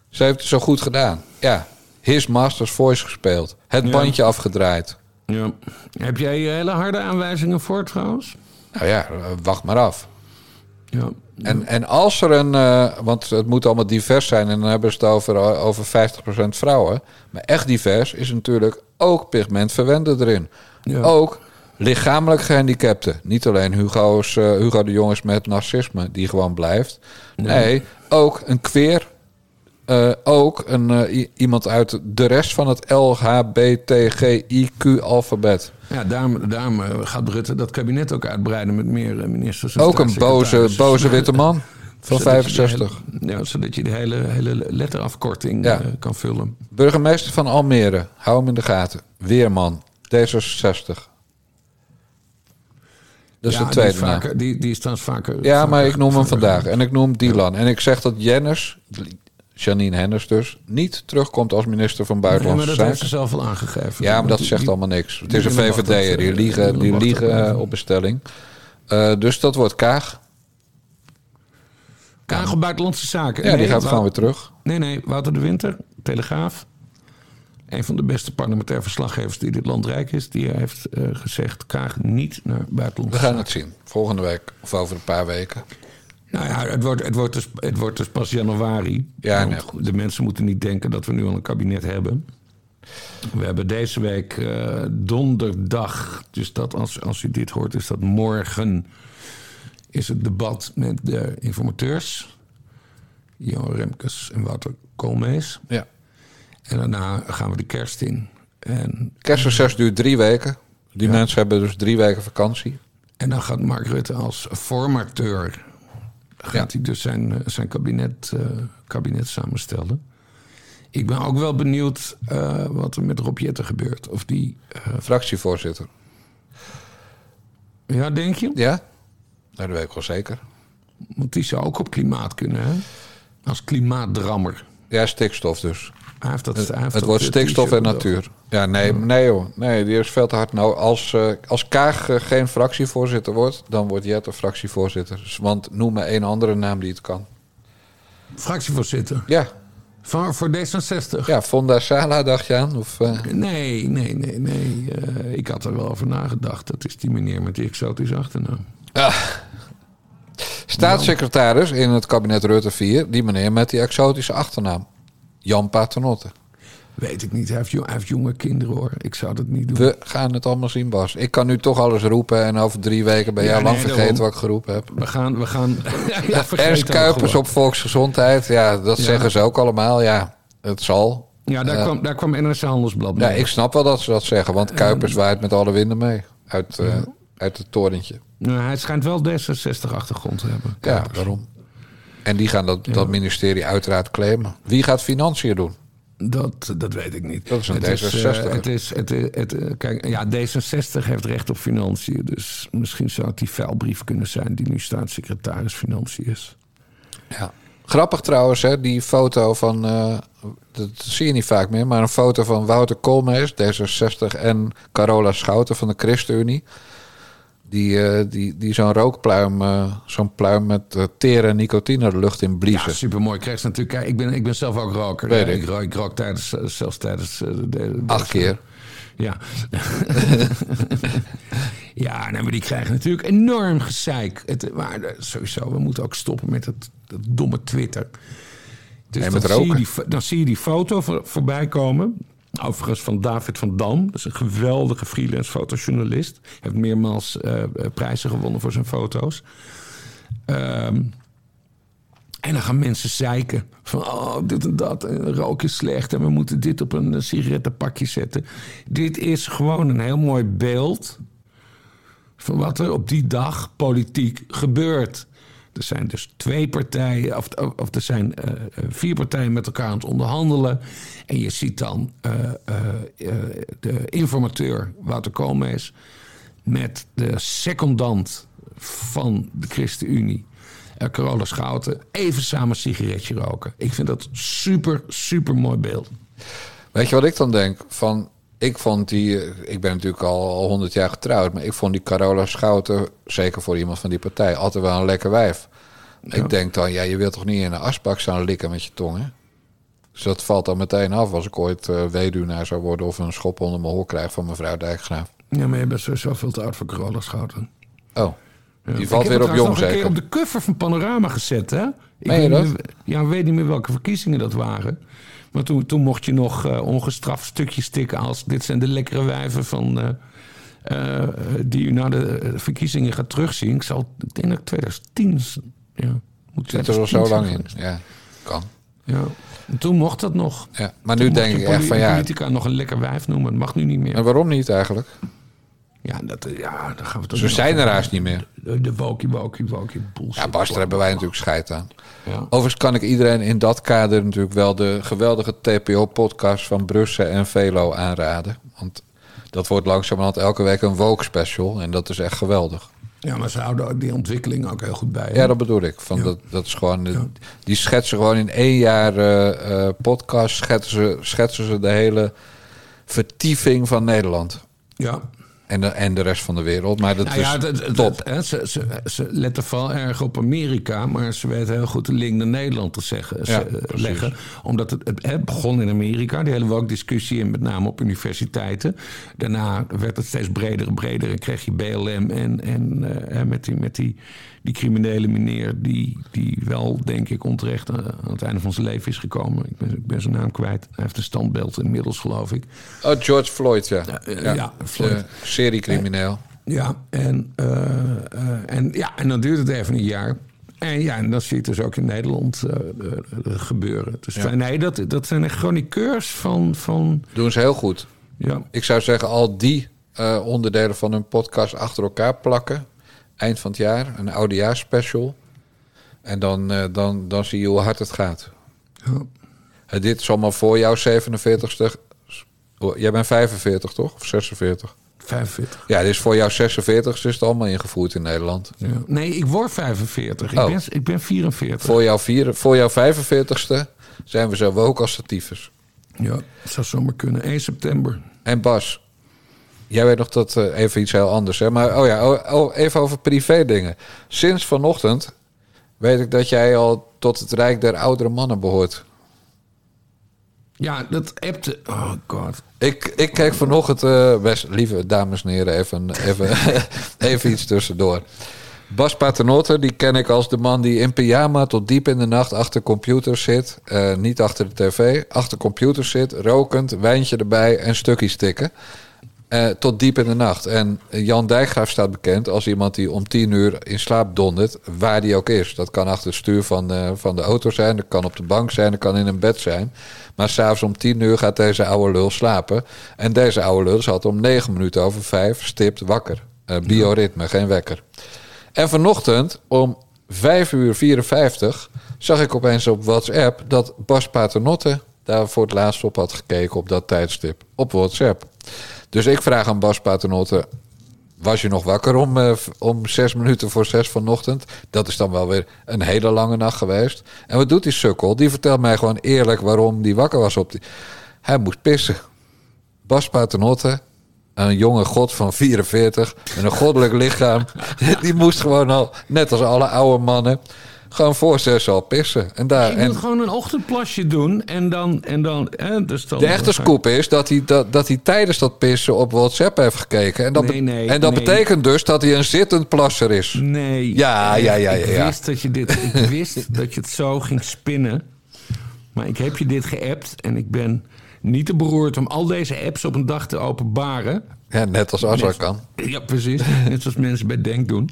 ze heeft het zo goed gedaan. Ja, His Masters Voice gespeeld. Het Ja. bandje afgedraaid. Ja. Heb jij hele harde aanwijzingen voor trouwens? Nou ja, eh, wacht maar af. Ja. En, en als er een... eh, want het moet allemaal divers zijn... en dan hebben ze het over, eh, over 50% vrouwen. Maar echt divers is natuurlijk ook pigmentverwenden erin. Ja. Ook lichamelijk gehandicapten. Niet alleen Hugo's, eh, Hugo de Jongens met narcisme... die gewoon blijft. Nee, ook een queer... eh, ook een, eh, iemand uit de rest van het LHBTGIQ-alfabet. Ja, daarom, daarom eh, gaat Rutte dat kabinet ook uitbreiden met meer ministers. en Ook een boze, boze witte man van Zodat je de 65. hele- ja, zodat je de hele, hele letterafkorting Ja. kan vullen. Burgemeester van Almere, hou hem in de gaten. Weerman, D66. Dat is Ja, de tweede die vaker, die, die is vaker... Ja, vaker- maar ik noem hem vandaag. En ik noem Dylan. En ik zeg dat Jennis, Janine Hennis dus, niet terugkomt als minister van Ja, maar Buitenlandse dat heeft ze Zaken. zelf al aangegeven. Ja, maar dat Die- zegt die- allemaal niks. Het is een VVD'er. Die eh, liegen, die liegen tot- eh, op bestelling. Eh, dus dat wordt Kaag. Kaag op Buitenlandse Zaken. Ja, die Nee, gaat gewoon weer terug. Nee, nee, Wouter de Winter, Telegraaf. Een van de beste parlementaire verslaggevers die dit land rijk is. Die heeft eh, gezegd, Kaag niet naar We buitenlandse gaan zaken. het zien. Volgende week of over een paar weken. Nou ja, het wordt, het wordt, dus, het wordt dus pas januari. Ja, nee, goed. De mensen moeten niet denken dat we nu al een kabinet hebben. We hebben deze week eh, donderdag, dus dat als, als u dit hoort, is dat morgen, is het debat met de informateurs. Johan Remkes en Wouter Koolmees. Ja. En daarna gaan we de kerst in. En, Kerstreces duurt drie weken. Die mensen hebben dus drie weken vakantie. en dan gaat Mark Rutte als formateur... gaat hij dus zijn, eh, zijn kabinet, eh, kabinet samenstellen. Ik ben ook wel benieuwd eh, wat er met Rob Jetten gebeurt. Of die... Fractievoorzitter. ja, denk je? Ja? Nou, dat weet ik wel zeker. Want die zou ook op klimaat kunnen, hè? Als klimaatdrammer. Ja, stikstof dus. Dat, Het, wordt stikstof en natuur. Ja, nee, nee joh. Nee, die is veel te hard. Nou, als, eh, als Kaag eh, geen fractievoorzitter wordt, dan wordt Jette fractievoorzitter. Dus, want noem me één andere naam die het kan. Fractievoorzitter. Ja, Voor, voor D66. ja Fonda Sala dacht je aan? Of, eh, Nee, nee, nee, nee. Eh, ik had er wel over nagedacht. Dat is die meneer met die exotische achternaam. staatssecretaris in het kabinet Rutte 4, die meneer met die exotische achternaam. Jan Paternotte. Weet ik niet. Hij heeft, jo- hij heeft jonge kinderen hoor. Ik zou dat niet doen. We gaan het allemaal zien, Bas. Ik kan nu toch alles roepen en over drie weken ben Ja, jij lang nee, vergeten daarom. wat ik geroepen heb. We gaan. We gaan ja, vergeet Ernst Kuipers op volksgezondheid. Ja, dat Ja. zeggen ze ook allemaal. Ja, het zal. Ja, daar, Eh, kwam, daar kwam NRC Handelsblad Ja, ik snap wel dat ze dat zeggen. Want Kuipers waait met alle winden mee. Uit, eh, uit het torentje. Nou, hij schijnt wel D66-achtergrond te hebben. Ja, daarom. En die gaan dat, dat ministerie uiteraard claimen. Wie gaat financiën doen? Dat, dat weet ik niet. Dat is een het D66. Is, eh, het is, het, het, kijk, ja, D66 heeft recht op financiën. Dus misschien zou het die vuilbrief kunnen zijn die nu staatssecretaris Financiën is. Ja. Grappig trouwens, hè, die foto van... eh, dat zie je niet vaak meer... maar een foto van Wouter Koolmees, D66... en Carola Schouten van de ChristenUnie... die, eh, die, die zo'n rookpluim... eh, zo'n pluim met eh, tere nicotine de lucht in Ja, bliezen. supermooi. Krijg ze natuurlijk. Kijk, ik ben, ik ben zelf ook roker. Weet Ja, ik. rook, ik rook tijdens, zelfs tijdens de, de- Acht keer. Ja. ja, nou, maar die krijgen natuurlijk enorm gezeik. Het, maar sowieso, we moeten ook stoppen met dat domme Twitter. Dus Nee, dan, met zie je roken. die, dan zie je die foto voor, voorbij komen. Overigens van David van Dam. Dat is een geweldige freelance fotojournalist. Heeft meermaals eh, eh, prijzen gewonnen voor zijn foto's. Ehm, en dan gaan mensen zeiken. Van, oh, dit en dat. En rook is slecht. En we moeten dit op een eh, sigarettenpakje zetten. Dit is gewoon een heel mooi beeld... van wat er op die dag politiek gebeurt. Er zijn dus twee partijen, of, of er zijn uh, vier partijen met elkaar aan het onderhandelen. En je ziet dan uh, de informateur Wouter Koolmees met de secondant van de ChristenUnie, Carola Schouten, even samen een sigaretje roken. Ik vind dat super, super mooi beeld. Weet je wat ik dan denk? Van, ik vond die, ik ben natuurlijk al honderd jaar getrouwd, maar ik vond die Carola Schouten, zeker voor iemand van die partij, altijd wel een lekker wijf. Ik denk dan, ja, je wilt toch niet in een asbak staan likken met je tong, hè? Dus dat valt dan meteen af als ik ooit uh, weduwnaar zou worden of een schop onder mijn hoor krijg van mevrouw Dijkgraaf. Ja, maar je bent sowieso veel te oud voor Carola Schouten. Oh, die valt weer op jong zeker? Ik heb op de cover van Panorama gezet, hè? Ik weet, meer, ja, weet niet meer welke verkiezingen dat waren. Maar toen, toen mocht je nog uh, ongestraft stukjes stikken als... dit zijn de lekkere wijven van... Uh, uh, die u na de verkiezingen gaat terugzien. Ik zal, ik denk dat 2010... Ja, moet Zit er al zo lang in, ja. Kan. Ja. En toen mocht dat nog. Ja, maar nu denk ik echt van ja... politica nog een lekker wijf noemen. Het mag nu niet meer. En waarom niet eigenlijk? Ja, dat, ja dan gaan we toch. Ze zijn er haast niet meer. De, de wokie, wokie bullshit. Ja, Bas, daar hebben wij natuurlijk scheid aan. Ja. Overigens kan ik iedereen in dat kader natuurlijk wel de geweldige TPO-podcast van Brussen en Velo aanraden. Want dat wordt langzamerhand elke week een woke special. En dat is echt geweldig. Ja, maar ze houden die ontwikkeling ook heel goed bij. Ja, dat bedoel ik. Van dat, dat is gewoon, Die schetsen gewoon in één jaar uh, podcast... Schetsen ze, schetsen ze de hele vertieving van Nederland. Ja, en de, en de rest van de wereld. Maar dat nou ja, is top. hè, ze, ze, ze, letten vooral erg op Amerika, maar ze weten heel goed de link naar Nederland te zeggen, ja, leggen. Omdat het, het, begon in Amerika, de hele woke-discussie, en met name op universiteiten. Daarna werd het steeds breder en breder en kreeg je BLM en, en uh, met, die, met die die criminele meneer die, die wel, denk ik, onterecht aan het einde van zijn leven is gekomen. Ik ben, ik ben zijn naam kwijt. Hij heeft een standbeeld inmiddels, geloof ik. Oh, George Floyd, ja. ja, ja, Floyd. seriecrimineel. Ja, en, en, ja, en dan duurt het even een jaar. En ja, en dat zie je dus ook in Nederland uh, gebeuren. Dus nee, dat, dat zijn echt chroniqueurs van, van... Doen ze heel goed. Ja. Ik zou zeggen, al die onderdelen van hun podcast achter elkaar plakken eind van het jaar, een oudejaarsspecial. En dan, uh, dan, dan zie je hoe hard het gaat. Ja. Uh, dit is allemaal voor jouw 47ste. Jij bent 45 toch? Of 46? 45. Ja, dus voor jouw 46 is het allemaal ingevoerd in Nederland. Ja. Nee, ik word 45. Ik, oh. ben, ik ben 44. Voor jouw, vier, voor jouw 45ste zijn we zo woke als tyfus. Ja, dat zou zomaar kunnen. 1 september. En Bas, Jij weet nog dat uh, even iets heel anders, hè? Maar oh ja, oh, oh, even over privé dingen. Sinds vanochtend weet ik dat jij al tot het rijk der oudere mannen behoort. Ja, dat appte. Oh god. Ik, ik kijk vanochtend, uh, best, lieve dames en heren, even, even, even iets tussendoor. Bas Paternotte, die ken ik als de man die in pyjama tot diep in de nacht achter computers zit. Uh, niet achter de tv, achter computers zit, rokend, wijntje erbij en stukjes tikken. Uh, tot diep in de nacht. En Jan Dijkgraaf staat bekend als iemand die om tien uur in slaap dondert, waar die ook is. Dat kan achter het stuur van, uh, van de auto zijn, dat kan op de bank zijn, dat kan in een bed zijn. Maar s'avonds om tien uur gaat deze oude lul slapen. En deze oude lul zat om negen minuten over vijf stipt wakker. Uh, bioritme, geen wekker. En vanochtend om vijf uur 54 zag ik opeens op WhatsApp dat Bas Paternotte daar voor het laatst op had gekeken op dat tijdstip. Op WhatsApp. Dus ik vraag aan Bas Paternotte... Was je nog wakker om, uh, om zes minuten voor zes vanochtend? Dat is dan wel weer een hele lange nacht geweest. En wat doet die sukkel? Die vertelt mij gewoon eerlijk waarom die wakker was. Op die... Hij moest pissen. Bas Paternotte, een jonge god van 44 met een goddelijk lichaam. Die moest gewoon al, net als alle oude mannen, gewoon voor zes al pissen. En daar, je moet gewoon een ochtendplasje doen en dan... En dan, hè, dus dan de echte scoop is dat hij, dat, dat hij tijdens dat pissen op WhatsApp heeft gekeken. En dat, nee, nee, en dat betekent dus dat hij een zittend plasser is. Nee. Ja, ja, ja. ja, Ik wist dat je dit... ik wist dat je het zo ging spinnen. Maar ik heb je dit geappt en ik ben niet te beroerd om al deze apps op een dag te openbaren. Ja, net als Azar kan. Ja, precies. Net zoals mensen bij Denk doen.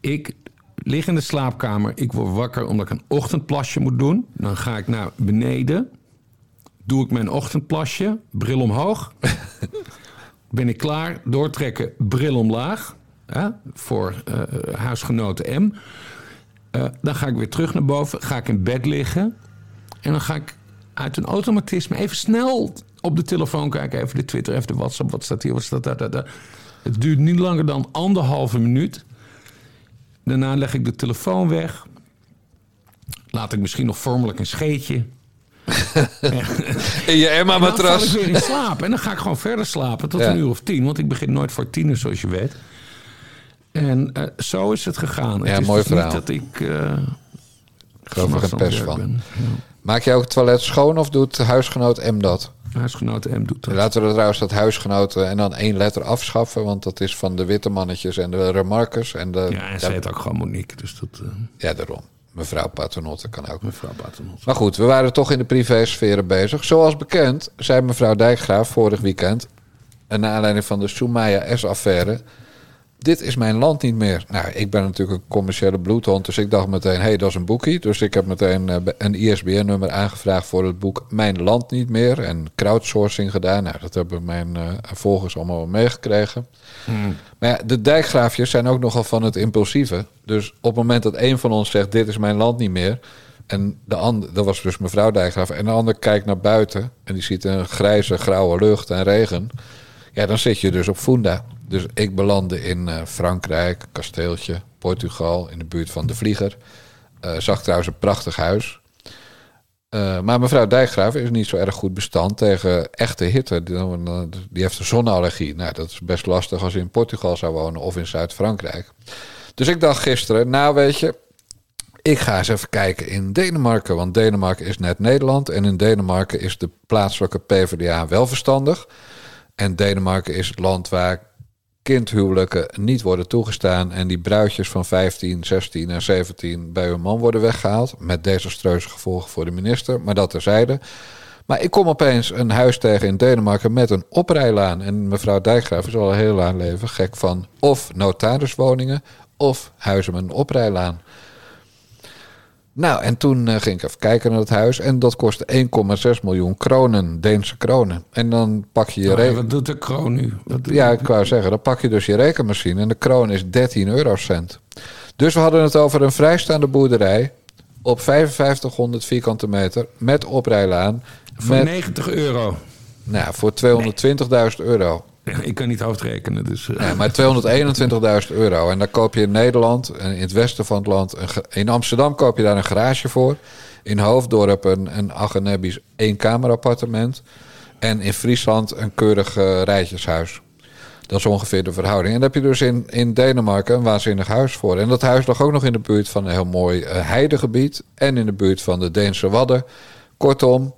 Ik lig in de slaapkamer. Ik word wakker omdat ik een ochtendplasje moet doen. Dan ga ik naar beneden. Doe ik mijn ochtendplasje. Bril omhoog. ben ik klaar. Doortrekken. Bril omlaag. Voor uh, huisgenoten M. Uh, dan ga ik weer terug naar boven, ga ik in bed liggen. En dan ga ik uit een automatisme even snel op de telefoon kijken. Even de Twitter, even de WhatsApp. Wat staat hier? Wat staat daar? daar, Het duurt niet langer dan anderhalve minuut. Daarna leg ik de telefoon weg. Laat ik misschien nog vormelijk een scheetje. in je Emma-matras. dan val ik weer in slaap. En dan ga ik gewoon verder slapen tot een uur of tien. Want ik begin nooit voor tien, zoals je weet. En uh, zo is het gegaan. Ja, het is mooi dus verhaal. niet dat ik... Uh, ik geloof er geen pers van. Ja. Maak je ook het toilet schoon of doet huisgenoot M dat? Huisgenoot M doet dat. Laten we trouwens dat huisgenoten en dan één letter afschaffen. Want dat is van de witte mannetjes en de remarkers. En de, ja, en zij heet ook gewoon Monique. Dus dat, uh... Ja, daarom. Mevrouw Paternotte kan ook. Mevrouw Paternotte. Maar goed, we waren toch in de privésferen bezig. Zoals bekend zei mevrouw Dijkgraaf vorig weekend... en naar aanleiding van de Soumaya S-affaire... dit is mijn land niet meer. Nou, ik ben natuurlijk een commerciële bloedhond... dus ik dacht meteen, hé, hey, dat is een boekie. Dus ik heb meteen uh, een ISBN-nummer aangevraagd... voor het boek Mijn Land Niet Meer... en crowdsourcing gedaan. Nou, dat hebben mijn uh, volgers allemaal meegekregen... Hmm. Maar ja, de dijkgraafjes zijn ook nogal van het impulsieve. Dus op het moment dat een van ons zegt: Dit is mijn land niet meer. En de ander, dat was dus mevrouw Dijkgraaf. En de ander kijkt naar buiten. En die ziet een grijze, grauwe lucht en regen. Ja, dan zit je dus op Funda. Dus ik belandde in uh, Frankrijk, kasteeltje, Portugal, in de buurt van de Vlieger. Uh, zag trouwens een prachtig huis. Uh, maar mevrouw Dijkgraaf is niet zo erg goed bestand tegen echte hitte. Die, die heeft een zonneallergie. Nou, dat is best lastig als je in Portugal zou wonen of in Zuid-Frankrijk. Dus ik dacht gisteren, nou weet je, ik ga eens even kijken in Denemarken. Want Denemarken is net Nederland. En in Denemarken is de plaatselijke PvdA wel verstandig. En Denemarken is het land waar kindhuwelijken niet worden toegestaan. En die bruidjes van 15, 16 en 17 bij hun man worden weggehaald. Met desastreuze gevolgen voor de minister. Maar dat terzijde. Maar ik kom opeens een huis tegen in Denemarken met een oprijlaan. En mevrouw Dijkgraaf is al heel lang leven gek van of notariswoningen of huizen met een oprijlaan. Nou, en toen uh, ging ik even kijken naar het huis. En dat kostte 1,6 miljoen kronen, Deense kronen. En dan pak je je... Oh, wat doet de kroon nu? ja, ik wou zeggen, dan pak je dus je rekenmachine. En de kroon is 13 eurocent. Dus we hadden het over een vrijstaande boerderij... op 5500 vierkante meter, met oprijlaan. Voor met, 90 euro. Nou, voor 220.000 euro. Ik kan niet hoofdrekenen, dus... Ja, maar 221.000 euro. En dan koop je in Nederland, in het westen van het land... In Amsterdam koop je daar een garage voor. In Hoofddorp een, een Agenebisch eenkamerappartement. En in Friesland een keurig uh, rijtjeshuis. Dat is ongeveer de verhouding. En daar heb je dus in, in Denemarken een waanzinnig huis voor. En dat huis lag ook nog in de buurt van een heel mooi uh, heidegebied. En in de buurt van de Deense Wadden. Kortom,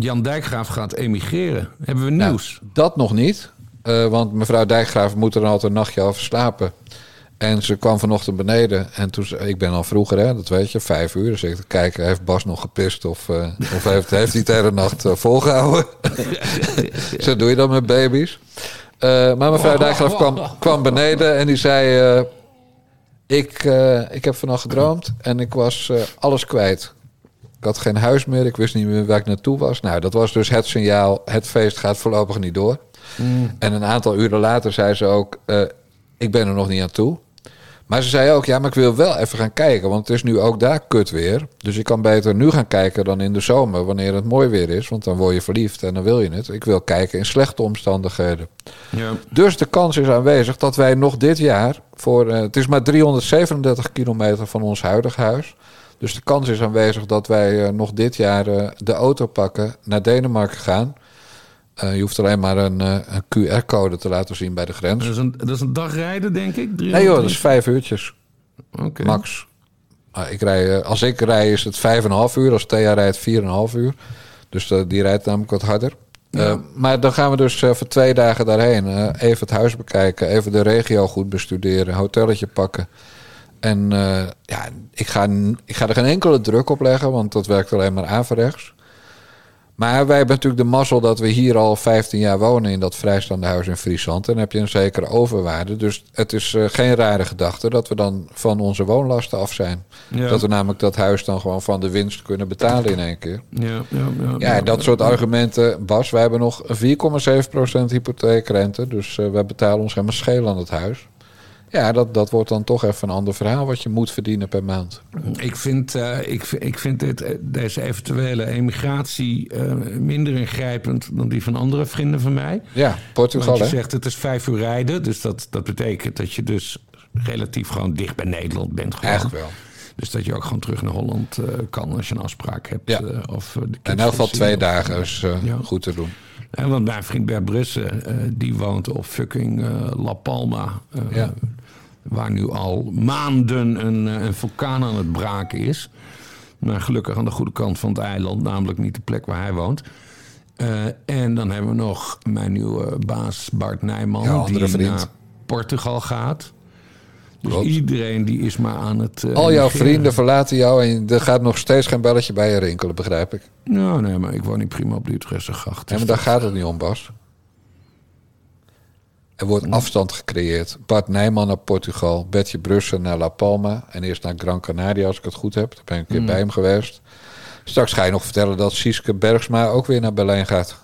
Jan Dijkgraaf gaat emigreren. Hebben we nieuws? Nou, dat nog niet. Uh, want mevrouw Dijkgraaf moet er altijd een nachtje over slapen. En ze kwam vanochtend beneden. En toen ik ben al vroeger, hè, dat weet je, vijf uur. Dus ik te kijken, heeft Bas nog gepist of, uh, of heeft, heeft hij de hele nacht uh, volgehouden? Zo doe je dat met baby's. maar mevrouw Dijkgraaf kwam, kwam beneden en die zei... ik, ik heb vannacht gedroomd en ik was alles kwijt. Ik had geen huis meer, ik wist niet meer waar ik naartoe was. Nou, dat was dus het signaal, het feest gaat voorlopig niet door. Mm. En een aantal uren later zei ze ook, uh, ik ben er nog niet aan toe. Maar ze zei ook, ja, maar ik wil wel even gaan kijken, want het is nu ook daar kut weer. Dus ik kan beter nu gaan kijken dan in de zomer, wanneer het mooi weer is. Want dan word je verliefd en dan wil je het. Ik wil kijken in slechte omstandigheden. Ja. Dus de kans is aanwezig dat wij nog dit jaar, voor, uh, het is maar 337 kilometer van ons huidige huis... Dus de kans is aanwezig dat wij uh, nog dit jaar uh, de auto pakken, naar Denemarken gaan. Uh, je hoeft alleen maar een, een QR-code te laten zien bij de grens. Dat is een, dat is een dag rijden, denk ik? Nee joh, dat is vijf uurtjes. Okay. Max. ik rij, als ik rij is het vijf en een half uur. Als Thea rijdt vier en een half uur. Dus die rijdt namelijk wat harder. Ja. maar dan gaan we dus voor twee dagen daarheen. even het huis bekijken, even de regio goed bestuderen, hotelletje pakken. En uh, ja, ik ga, ik ga er geen enkele druk op leggen, want dat werkt alleen maar averechts. Maar wij hebben natuurlijk de mazzel dat we hier al 15 jaar wonen in dat vrijstaande huis in Friesland. En dan heb je een zekere overwaarde. Dus het is uh, geen rare gedachte dat we dan van onze woonlasten af zijn. Ja. Dat we namelijk dat huis dan gewoon van de winst kunnen betalen in één keer. Ja, ja, ja, ja dat soort argumenten. Bas, wij hebben nog 4,7% hypotheekrente. Dus uh, wij betalen ons helemaal scheel aan het huis. Ja, dat, dat wordt dan toch even een ander verhaal wat je moet verdienen per maand. Ik vind, uh, ik, ik vind dit, eh, deze eventuele emigratie uh, minder ingrijpend dan die van andere vrienden van mij. Ja, Portugal. Want je zegt het is vijf uur rijden, dus dat, dat betekent dat je dus relatief gewoon dicht bij Nederland bent. Gewoon. Eigenlijk wel. Dus dat je ook gewoon terug naar Holland uh, kan als je een afspraak hebt. Ja. Of, uh, In elk geval twee dagen is ja. goed te doen. En want mijn vriend Bert Brussen, die woont op fucking La Palma. ja. Waar nu al maanden een, een, vulkaan aan het braken is. Maar gelukkig aan de goede kant van het eiland, namelijk niet de plek waar hij woont. en dan hebben we nog mijn nieuwe baas Bart Nijman, ja, die vriend. naar Portugal gaat. Dus Klopt. iedereen die is maar aan het. Uh, Al jouw vrienden verlaten jou en er gaat nog steeds geen belletje bij je rinkelen, begrijp ik. Nou, nee, maar ik woon niet prima op de Utrechtse gracht. Ja, maar daar gaat het niet om, Bas. Er wordt Hm. afstand gecreëerd. Bart Nijman naar Portugal, Betje Brussen naar La Palma en eerst naar Gran Canaria, als ik het goed heb. Daar ben ik een keer Mm. bij hem geweest. Straks ga je nog vertellen dat Sieske Bergsma ook weer naar Berlijn gaat.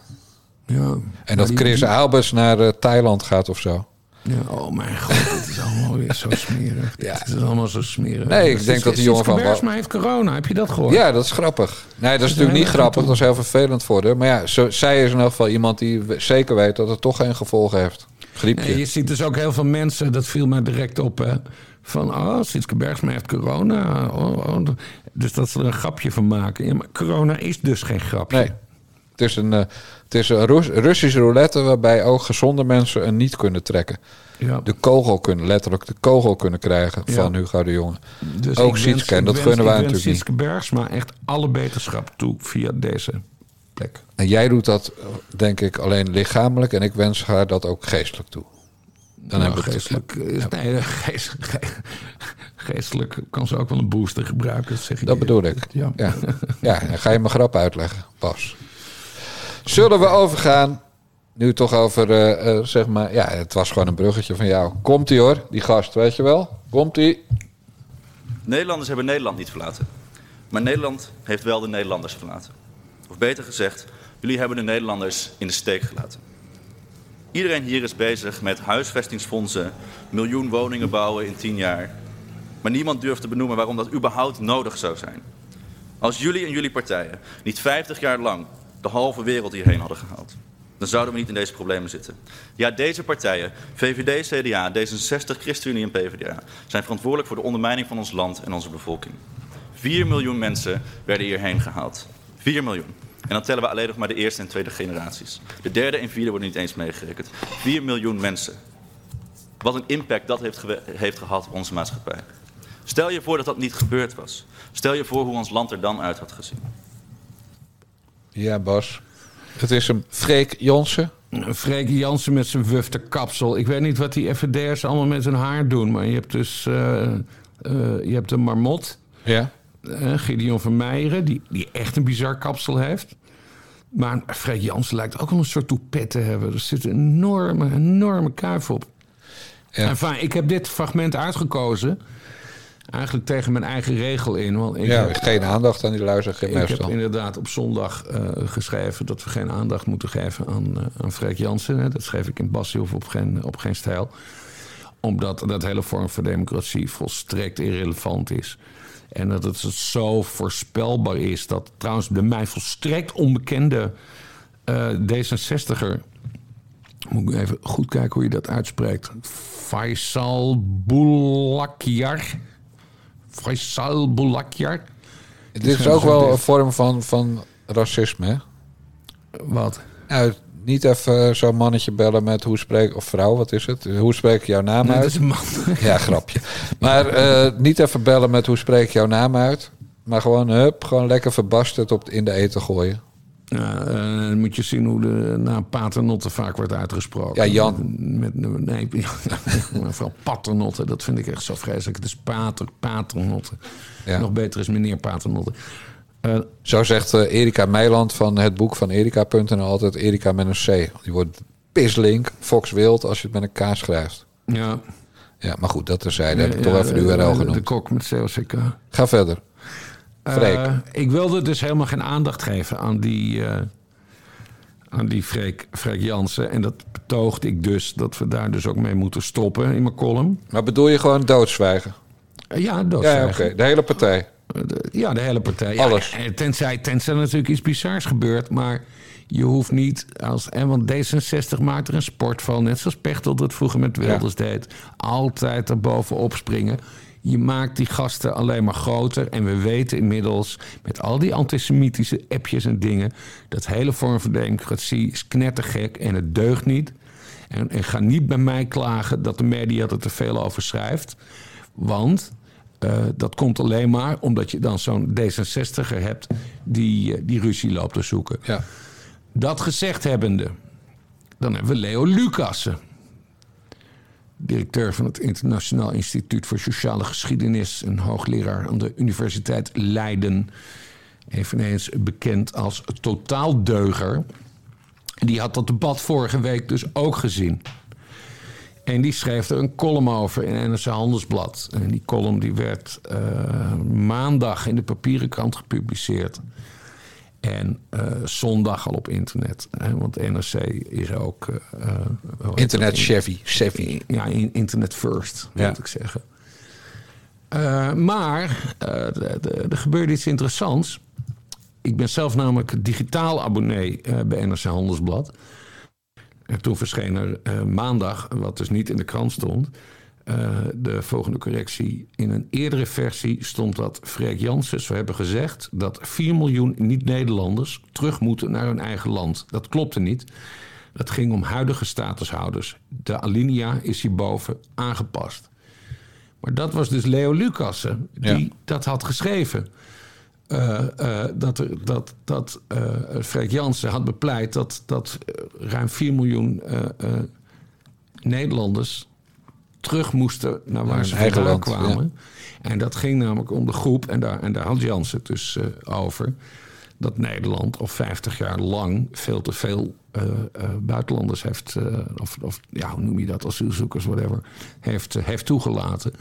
Ja, en dat Chris Albers naar uh, Thailand gaat of zo. Ja, oh mijn god, het is allemaal weer zo smerig. ja. Het is allemaal zo smerig. Nee, ik denk dat die jongen van... Heeft corona, heb je dat gehoord? Ja, dat is grappig. Nee, dat is, natuurlijk niet grappig, dat is heel vervelend voor haar. Maar ja, zo, zij is in elk geval iemand die zeker weet dat het toch geen gevolgen heeft. Griepje. Nee, je ziet dus ook heel veel mensen, dat viel mij direct op... Hè, van, oh, Sietske Bergsma heeft corona. Oh, oh, dus dat ze er een grapje van maken. Ja, maar corona is dus geen grapje. Nee. Het is een, uh, het is een Rus Russische roulette waarbij ook gezonde mensen een niet kunnen trekken. Ja. De kogel kunnen, letterlijk de kogel kunnen krijgen Ja. van Hugo de Jonge. Dus ook Sietske, en dat wens- gunnen wij ik wens natuurlijk niet. Sietske Bergsma echt alle beterschap toe via deze plek. En jij doet dat, denk ik, alleen lichamelijk. En ik wens haar dat ook geestelijk toe. Dan Nou, geestelijk, is, nee, geest- ge- geestelijk kan ze ook wel een booster gebruiken. Dat, zeg ik Dat je. bedoel ik. Ja. Ja. ja, ga je mijn grap uitleggen, Bas. Zullen we overgaan, nu toch over, eh, eh, zeg maar... Ja, het was gewoon een bruggetje van jou. Komt-ie hoor, die gast, weet je wel? Komt-ie. Nederlanders hebben Nederland niet verlaten. Maar Nederland heeft wel de Nederlanders verlaten. Of beter gezegd, jullie hebben de Nederlanders in de steek gelaten. Iedereen hier is bezig met huisvestingsfondsen, miljoen woningen bouwen in tien jaar. Maar niemand durft te benoemen waarom dat überhaupt nodig zou zijn. Als jullie en jullie partijen niet 50 jaar lang de halve wereld hierheen hadden gehaald, dan zouden we niet in deze problemen zitten. Ja, deze partijen, VVD, CDA, D66, ChristenUnie en PvdA, zijn verantwoordelijk voor de ondermijning van ons land en onze bevolking. 4 miljoen mensen werden hierheen gehaald. 4 miljoen. En dan tellen we alleen nog maar de eerste en tweede generaties. De derde en vierde worden niet eens meegerekend. 4 miljoen mensen. Wat een impact dat heeft, heeft gehad op onze maatschappij. Stel je voor dat dat niet gebeurd was. Stel je voor hoe ons land er dan uit had gezien. Ja, Bas. Het is een Freek Jonsen. Freek Jansen met zijn wufte kapsel. Ik weet niet wat die FVD'ers allemaal met hun haar doen. Maar je hebt dus eh, je hebt een marmot. Ja. eh, Gideon van Meijeren, die, die echt een bizar kapsel heeft. Maar Freek Jansen lijkt ook wel een soort toepet te hebben. Er zit een enorme, enorme kuif op. Ja. Enfin, ik heb dit fragment uitgekozen. Eigenlijk tegen mijn eigen regel in. Want ik Ja, heb- geen aandacht aan die luister, geen ik heb inderdaad op zondag eh, geschreven dat we geen aandacht moeten geven aan, eh, aan Freek Jansen. Hè. Dat schreef ik in Bassie of op geen, op geen stijl. Omdat dat hele vorm van democratie volstrekt irrelevant is. En dat het zo voorspelbaar is dat trouwens de mij volstrekt onbekende eh, D66er. Moet ik even goed kijken hoe je dat uitspreekt. Faisal Boulakjar. Faisal Boulakjar. Dit is ook wel een vorm van, van racisme, hè? Wat? Nou, niet even zo'n mannetje bellen met hoe spreek... Of vrouw, wat is het? Hoe spreek ik jouw naam Nee, uit? dat is een man. Ja, grapje. Maar eh, niet even bellen met hoe spreek ik jouw naam uit. Maar gewoon, hup, gewoon lekker verbasterd op, in de eten gooien. Ja, eh, dan moet je zien hoe de naam paternotte vaak wordt uitgesproken. Ja, Jan. Met, met, nee, maar vooral paternotte, dat vind ik echt zo vreselijk. Het is pater, paternotte. Ja. Nog beter is meneer paternotte. Eh, Zo zegt eh, Erika Meiland van het boek van Erika.nl altijd Erika met een C. Die wordt pislink, Fox Wild, als je het met een K schrijft. ja, Ja, maar goed, dat terzijde. heb ik Ja, toch even de URL genoemd. De kok met COCK. Ga verder. Freek. Eh, ik wilde dus helemaal geen aandacht geven aan die, eh, aan die Freek, Freek Jansen. En dat betoogde ik dus dat we daar dus ook mee moeten stoppen in mijn column. Maar bedoel je gewoon doodzwijgen? Ja, doodzwijgen. Ja, oké. De hele partij? ja, de hele partij. Alles? Ja, tenzij, tenzij natuurlijk iets bizars gebeurt, maar... Je hoeft niet als. En want D66 maakt er een sport van. Net zoals Pechtel dat vroeger met Wilders deed. Altijd erbovenop springen. Je maakt die gasten alleen maar groter. En we weten inmiddels met al die antisemitische appjes en dingen. dat hele vorm van democratie is knettergek en het deugt niet. En, en ga niet bij mij klagen dat de media er te veel over schrijft. Want uh, dat komt alleen maar omdat je dan zo'n D66er hebt die, uh, die ruzie loopt te zoeken. Ja. Dat gezegd hebbende, dan hebben we Leo Lucassen. Directeur van het Internationaal Instituut voor Sociale Geschiedenis en hoogleraar aan de Universiteit Leiden. Eveneens bekend als totaaldeuger. Die had dat debat vorige week dus ook gezien. En die schreef er een column over in NRC Handelsblad. En die column die werd uh, maandag in de papieren krant gepubliceerd. En uh, zondag al op internet. Hè, want NRC is ook... Uh, internet Chevy. Chevy. Ja, internet first, moet ik zeggen. Uh, maar er gebeurde iets interessants. Ik ben zelf namelijk digitaal abonnee bij NRC Handelsblad. En toen verscheen er maandag, wat dus niet in de krant stond... Uh, de volgende correctie. In een eerdere versie stond dat Freek Jansen zou hebben gezegd dat 4 miljoen niet-Nederlanders terug moeten naar hun eigen land. Dat klopte niet. Dat ging om huidige statushouders. De alinea is hierboven aangepast. Maar dat was dus Leo Lucassen die ja. dat had geschreven. Uh, uh, dat er, dat, dat Freek Jansen had bepleit dat, dat ruim 4 miljoen Nederlanders terug moesten naar waar ze land, kwamen. Ja. En dat ging namelijk om de groep, en daar, en daar had Jans het dus uh, over... dat Nederland al 50 jaar lang veel te veel uh, uh, buitenlanders heeft... of, of ja, hoe noem je dat, asielzoekers, whatever, heeft, heeft toegelaten.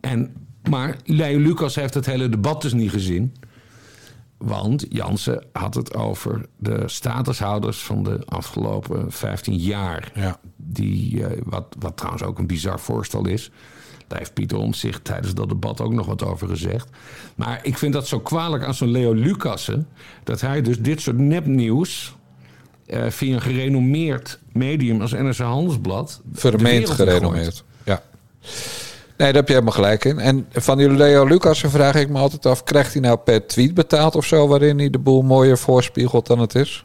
en, maar Leo Lucas heeft het hele debat dus niet gezien... Want Jansen had het over de statushouders van de afgelopen 15 jaar. Ja. Die, uh, wat, wat trouwens ook een bizar voorstel is. Daar heeft Pieter Omtzigt tijdens dat debat ook nog wat over gezegd. Maar ik vind dat zo kwalijk aan zo'n Leo Lucassen... dat hij dus dit soort nepnieuws... Uh, via een gerenommeerd medium als NRC Handelsblad... Vermeend gerenommeerd, ja. Nee, daar heb je helemaal gelijk in. En van die Leo Lucas vraag ik me altijd af... krijgt hij nou per tweet betaald of zo... waarin hij de boel mooier voorspiegelt dan het is?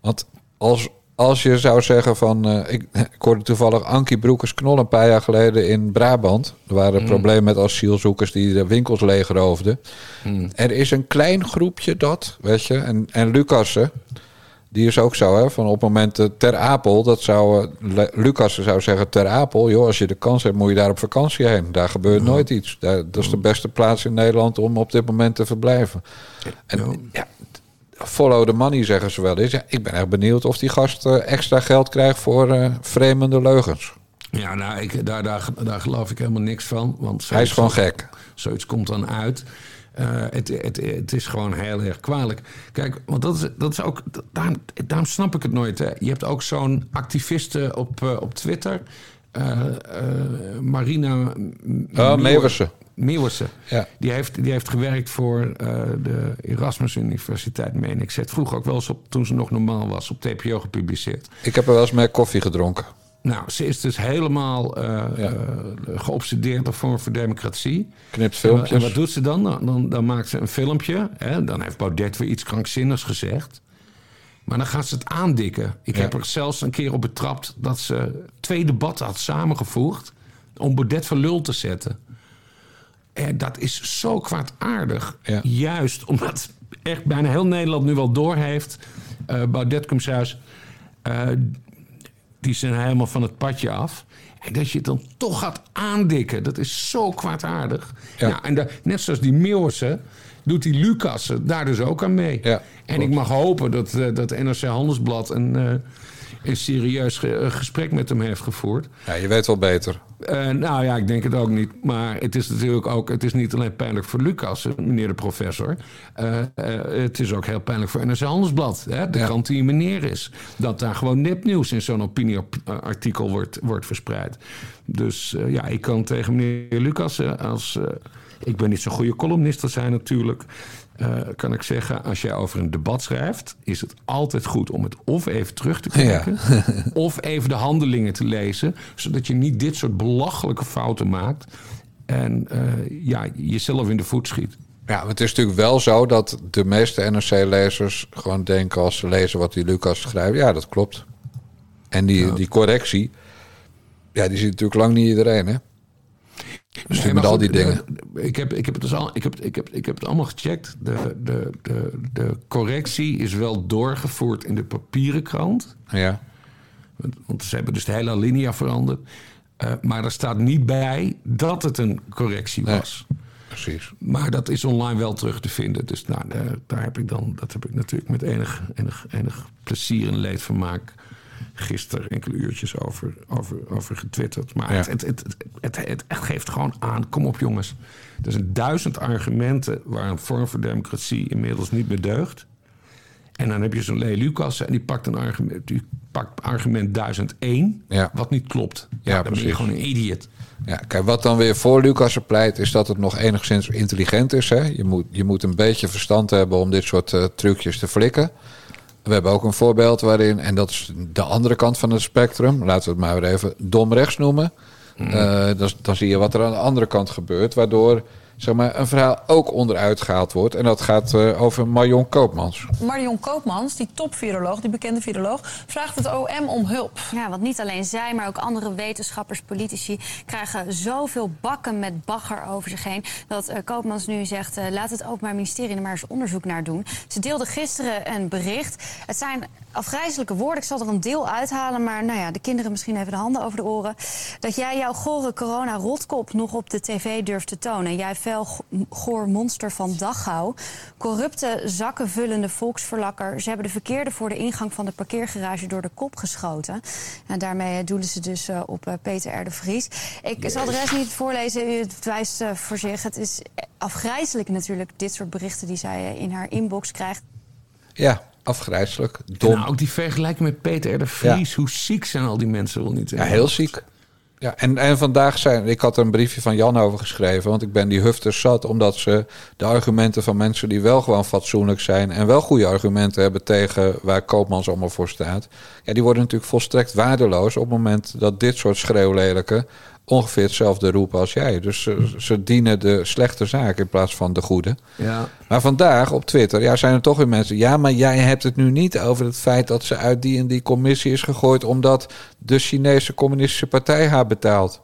Want als, als je zou zeggen van... Uh, ik, ik hoorde toevallig Ankie Broekers-Knol een paar jaar geleden in Brabant. Er waren mm. problemen met asielzoekers die de winkels leegroofden. Mm. Er is een klein groepje dat, weet je. En, en Lucassen... Die is ook zo, hè? Van op het moment uh, ter Apel, dat zou uh, Lucas zou zeggen ter Apel, joh, als je de kans hebt, moet je daar op vakantie heen. Daar gebeurt nooit iets. Daar, dat is de beste plaats in Nederland om op dit moment te verblijven. En ja, follow the money zeggen ze wel eens. Ja, ik ben echt benieuwd of die gast uh, extra geld krijgt voor vreemde leugens. Ja, nou, ik, daar, daar, daar geloof ik helemaal niks van. Want Hij is gewoon gek. Zoiets komt dan uit. Uh, het, het, het, is gewoon heel erg kwalijk. Kijk, want dat is, dat is ook. Daarom, daarom snap ik het nooit. Hè. Je hebt ook zo'n activiste op, uh, op Twitter. Uh, Marina oh. Meeuwersen. Ja. Die, heeft, die heeft gewerkt voor de Erasmus Universiteit, meen ik. Ze heeft vroeger ook wel eens op, toen ze nog normaal was, op TPO gepubliceerd. Ik heb er wel eens mee koffie gedronken. Nou, ze is dus helemaal uh, ja. uh, geobsedeerd op vorm voor democratie. Knipt filmpjes. En, en wat doet ze dan? Dan, dan, dan maakt ze een filmpje. Hè? Dan heeft Baudet weer iets krankzinnigs gezegd. Maar dan gaat ze het aandikken. Ik ja. heb er zelfs een keer op betrapt dat ze twee debatten had samengevoegd... om Baudet voor lul te zetten. En dat is zo kwaadaardig. Ja. Juist omdat echt bijna heel Nederland nu wel doorheeft... Uh, Baudet komt thuis die zijn helemaal van het padje af. En dat je het dan toch gaat aandikken, dat is zo kwaadaardig. Ja. ja en net zoals die Meeuwse doet die Lucas daar dus ook aan mee. Ja, en ik mag hopen dat, uh, dat NRC Handelsblad een, uh, een serieus gesprek met hem heeft gevoerd. Ja, je weet wel beter. Uh, nou ja, ik denk het ook niet. Maar het is natuurlijk ook, het is niet alleen pijnlijk voor Lucas, meneer de professor. Uh, uh, het is ook heel pijnlijk voor NRC Handelsblad, hè, de ja. krant die meneer is. Dat daar gewoon nepnieuws in zo'n opinieartikel wordt, wordt verspreid. Dus ja, ik kan tegen meneer Lucas als. Ik ben niet zo'n goede columnist als hij natuurlijk. Uh, kan ik zeggen, als jij over een debat schrijft, is het altijd goed om het of even terug te kijken, ja. of even de handelingen te lezen, zodat je niet dit soort belachelijke fouten maakt en uh, ja, jezelf in de voet schiet. Ja, het is natuurlijk wel zo dat de meeste NRC-lezers gewoon denken als ze lezen wat die Lucas schrijft, ja, dat klopt. En die, ja. die correctie, ja, die ziet natuurlijk lang niet iedereen, hè? Dus nee, met al die dingen. Ik heb, ik, heb het dus al, ik, heb, ik, heb, ik heb het allemaal gecheckt. De, de, de, de correctie is wel doorgevoerd in de papieren krant. Ja. Want ze hebben dus de hele alinea veranderd. Uh, maar er staat niet bij dat het een correctie was. Nee, precies. Maar dat is online wel terug te vinden. Dus nou, daar, daar heb ik dan, dat heb ik natuurlijk met enig, enig, enig plezier en leedvermaak gisteren enkele uurtjes over, over, over getwitterd. Maar het, het, het, het, het, geeft gewoon aan, kom op jongens. Er zijn duizend argumenten waar een vorm van democratie inmiddels niet meer deugt. En dan heb je zo'n Lee Lucas en die pakt een argument, die pakt argument 1001, ja. wat niet klopt. Ja, dan precies. ben je gewoon een idiot. Ja, kijk, wat dan weer voor Lucas pleit, is dat het nog enigszins intelligent is. Hè? Je, moet, je moet een beetje verstand hebben om dit soort uh, trucjes te flikken. We hebben ook een voorbeeld waarin, en dat is de andere kant van het spectrum, laten we het maar weer even dom rechts noemen. Mm. Uh, dan, dan, zie je wat er aan de andere kant gebeurt, waardoor zeg maar, een verhaal ook onderuit gehaald wordt. En dat gaat uh, over Marion Koopmans. Marion Koopmans, die topviroloog, die bekende viroloog, vraagt het OM om hulp. Ja, want niet alleen zij, maar ook andere wetenschappers, politici... krijgen zoveel bakken met bagger over zich heen... dat uh, Koopmans nu zegt, uh, laat het Openbaar Ministerie er maar eens onderzoek naar doen. Ze deelde gisteren een bericht. Het zijn afgrijzelijke woorden. Ik zal er een deel uithalen, maar nou ja, de kinderen misschien even de handen over de oren. Dat jij jouw gore corona-rotkop nog op de tv durft te tonen. Jij fel goor monster van Dachau. Corrupte, zakkenvullende volksverlakker. Ze hebben de verkeerde voor de ingang van de parkeergarage door de kop geschoten. En daarmee doelen ze dus uh, op uh, Peter R. de Vries. Ik zal de rest niet voorlezen, u het wijst voor zich. Het is afgrijzelijk natuurlijk, dit soort berichten die zij in haar inbox krijgt. Ja, afgrijzelijk. Dom. Nou, ook die vergelijking met Peter R. de Vries. Ja. Hoe ziek zijn al die mensen wel niet? Ja, heel ziek. Ja, en, en vandaag zijn, ik had er een briefje van Jan over geschreven, want ik ben die hufters zat, omdat ze de argumenten van mensen die wel gewoon fatsoenlijk zijn en wel goede argumenten hebben tegen waar Koopmans allemaal voor staat, ja, die worden natuurlijk volstrekt waardeloos op het moment dat dit soort schreeuwlelijke ongeveer hetzelfde roepen als jij. Dus ze, ze, dienen de slechte zaak in plaats van de goede. Ja. Maar vandaag op Twitter ja, zijn er toch weer mensen... ja, maar jij hebt het nu niet over het feit dat ze uit die en die commissie is gegooid... omdat de Chinese communistische partij haar betaalt.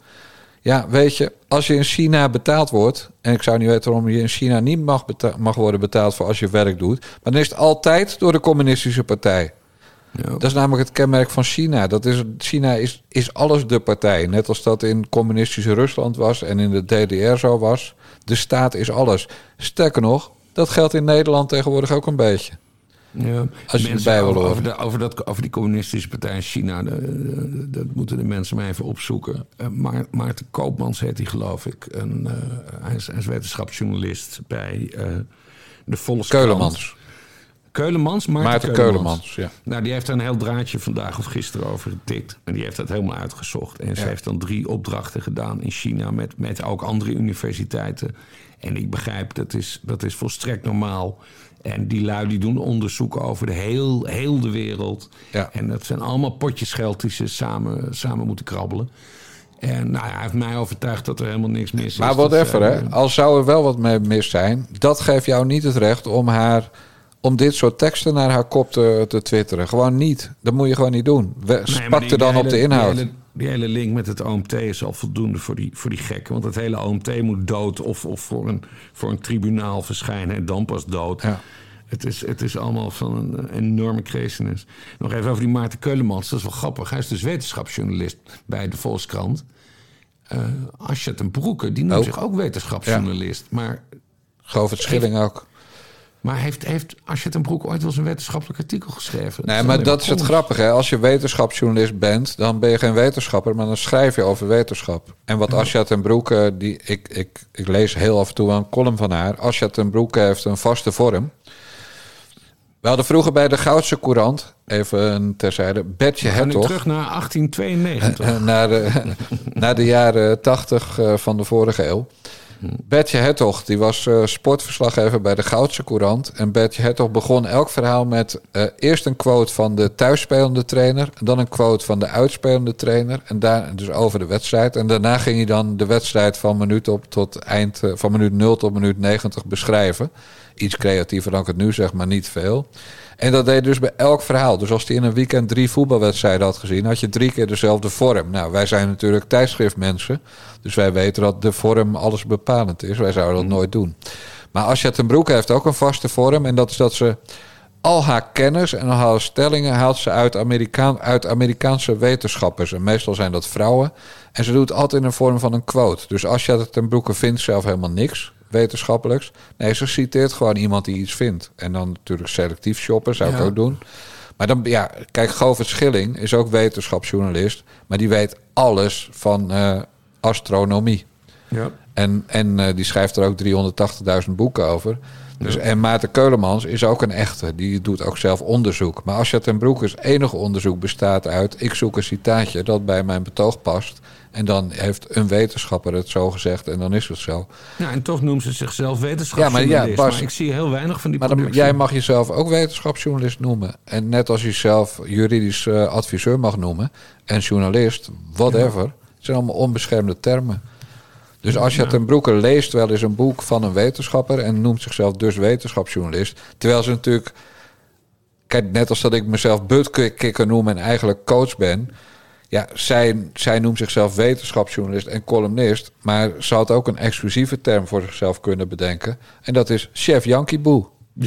Ja, weet je, als je in China betaald wordt... en ik zou niet weten waarom je in China niet mag, mag worden betaald... voor als je werk doet... maar dan is het altijd door de communistische partij. Ja. Dat is namelijk het kenmerk van China. Dat is, China is, is alles de partij. Net als dat in communistische Rusland was en in de DDR zo was. De staat is alles. Sterker nog, dat geldt in Nederland tegenwoordig ook een beetje. Ja, Als je erbij wil over, de, over, dat, over die communistische partij in China, dat moeten de mensen maar even opzoeken. Uh, maar Maarten Koopmans heet hij, geloof ik. Een, uh, hij, is, hij, is, wetenschapsjournalist bij uh, de Volkskrant. Keulemans. Keulemans, Maarten, Maarten Keulemans. ja. Nou, die heeft er een heel draadje vandaag of gisteren over getikt. En die heeft dat helemaal uitgezocht. En ze heeft dan drie opdrachten gedaan in China met, met ook andere universiteiten. En ik begrijp, dat is, dat is volstrekt normaal. En die lui die doen onderzoeken over de heel, heel de wereld. Ja. En dat zijn allemaal potjes geld die ze samen, samen moeten krabbelen. En nou, hij heeft mij overtuigd dat er helemaal niks mis is. Maar whatever, dus, hè. Als zou er wel wat mee mis zijn... dat geeft jou niet het recht om haar om dit soort teksten naar haar kop te, te twitteren. Gewoon niet. Dat moet je gewoon niet doen. We, er dan op de inhoud. Die hele, die hele, link met het OMT is al voldoende voor die, voor die gekken. Want het hele OMT moet dood of, of voor, een, voor een tribunaal verschijnen en dan pas dood. Ja. Het is, het is allemaal van een enorme craziness. Nog even over die Maarten Keulemans. Dat is wel grappig. Hij is dus wetenschapsjournalist bij de Volkskrant. Uh, Asja ten Broeke, die noemt zich ook wetenschapsjournalist. Ja. Maar Govert Schilling ook. Maar heeft, heeft Asje ten Broek ooit wel eens een wetenschappelijk artikel geschreven? Nee, maar dat is het grappige. Hè? Als je wetenschapsjournalist bent, dan ben je geen wetenschapper, maar dan schrijf je over wetenschap. En wat Asja ten Broeke, die, ik, ik, ik lees heel af en toe een column van haar. Asja ten Broeke heeft een vaste vorm. We hadden vroeger bij de Goudse Courant, even terzijde, Bertje Hertog. terug naar 1892. naar, de, naar de jaren 80 eh, van de vorige eeuw. Bertje Hertog, die was uh, sportverslaggever bij de Goudse Courant. En Bertje Hertog begon elk verhaal met uh, eerst een quote van de thuisspelende trainer. Dan een quote van de uitspelende trainer. En daar, dus over de wedstrijd. En daarna ging hij dan de wedstrijd van minuut op tot eind, uh, van minuut 0 tot minuut 90 beschrijven. Iets creatiever dan ik het nu zeg, maar niet veel. En dat deed dus bij elk verhaal. Dus als hij in een weekend drie voetbalwedstrijden had gezien, had je drie keer dezelfde vorm. Nou, wij zijn natuurlijk tijdschriftmensen. Dus wij weten dat de vorm alles bepalend is. Wij zouden dat Mm. nooit doen. Maar Asja ten Broek heeft ook een vaste vorm. En dat is dat ze al haar kennis en al haar stellingen haalt ze uit, Amerikaan, uit Amerikaanse wetenschappers. En meestal zijn dat vrouwen. En ze doet altijd in de vorm van een quote. Dus Asja ten Broeke vindt zelf helemaal niks wetenschappelijks. Nee, ze citeert gewoon iemand die iets vindt. En dan natuurlijk selectief shoppen, zou ik Ja. ook doen. Maar dan, ja, kijk, Govert Schilling is ook wetenschapsjournalist. Maar die weet alles van eh, astronomie. Ja. En, en eh, die schrijft er ook 380.000 boeken over. Dus, En Maarten Keulemans is ook een echte. Die doet ook zelf onderzoek. Maar als je ten Broekers enige onderzoek bestaat uit... ik zoek een citaatje dat bij mijn betoog past... en dan heeft een wetenschapper het zo gezegd en dan is het zo. Ja, en toch noemen ze zichzelf wetenschapsjournalist. Ja, maar ja, Bas- ik zie heel weinig van die Maar dan, jij mag jezelf ook wetenschapsjournalist noemen. En net als je zelf juridisch eh, adviseur mag noemen... en journalist, whatever... het zijn allemaal onbeschermde termen. Dus als je ten Broeke leest wel eens een boek van een wetenschapper... en noemt zichzelf dus wetenschapsjournalist... terwijl ze natuurlijk... Kijk, net als dat ik mezelf buttkikker noem en eigenlijk coach ben... Ja, zij, zij noemt zichzelf wetenschapsjournalist en columnist... maar ze had ook een exclusieve term voor zichzelf kunnen bedenken... en dat is chef Yankee Boe.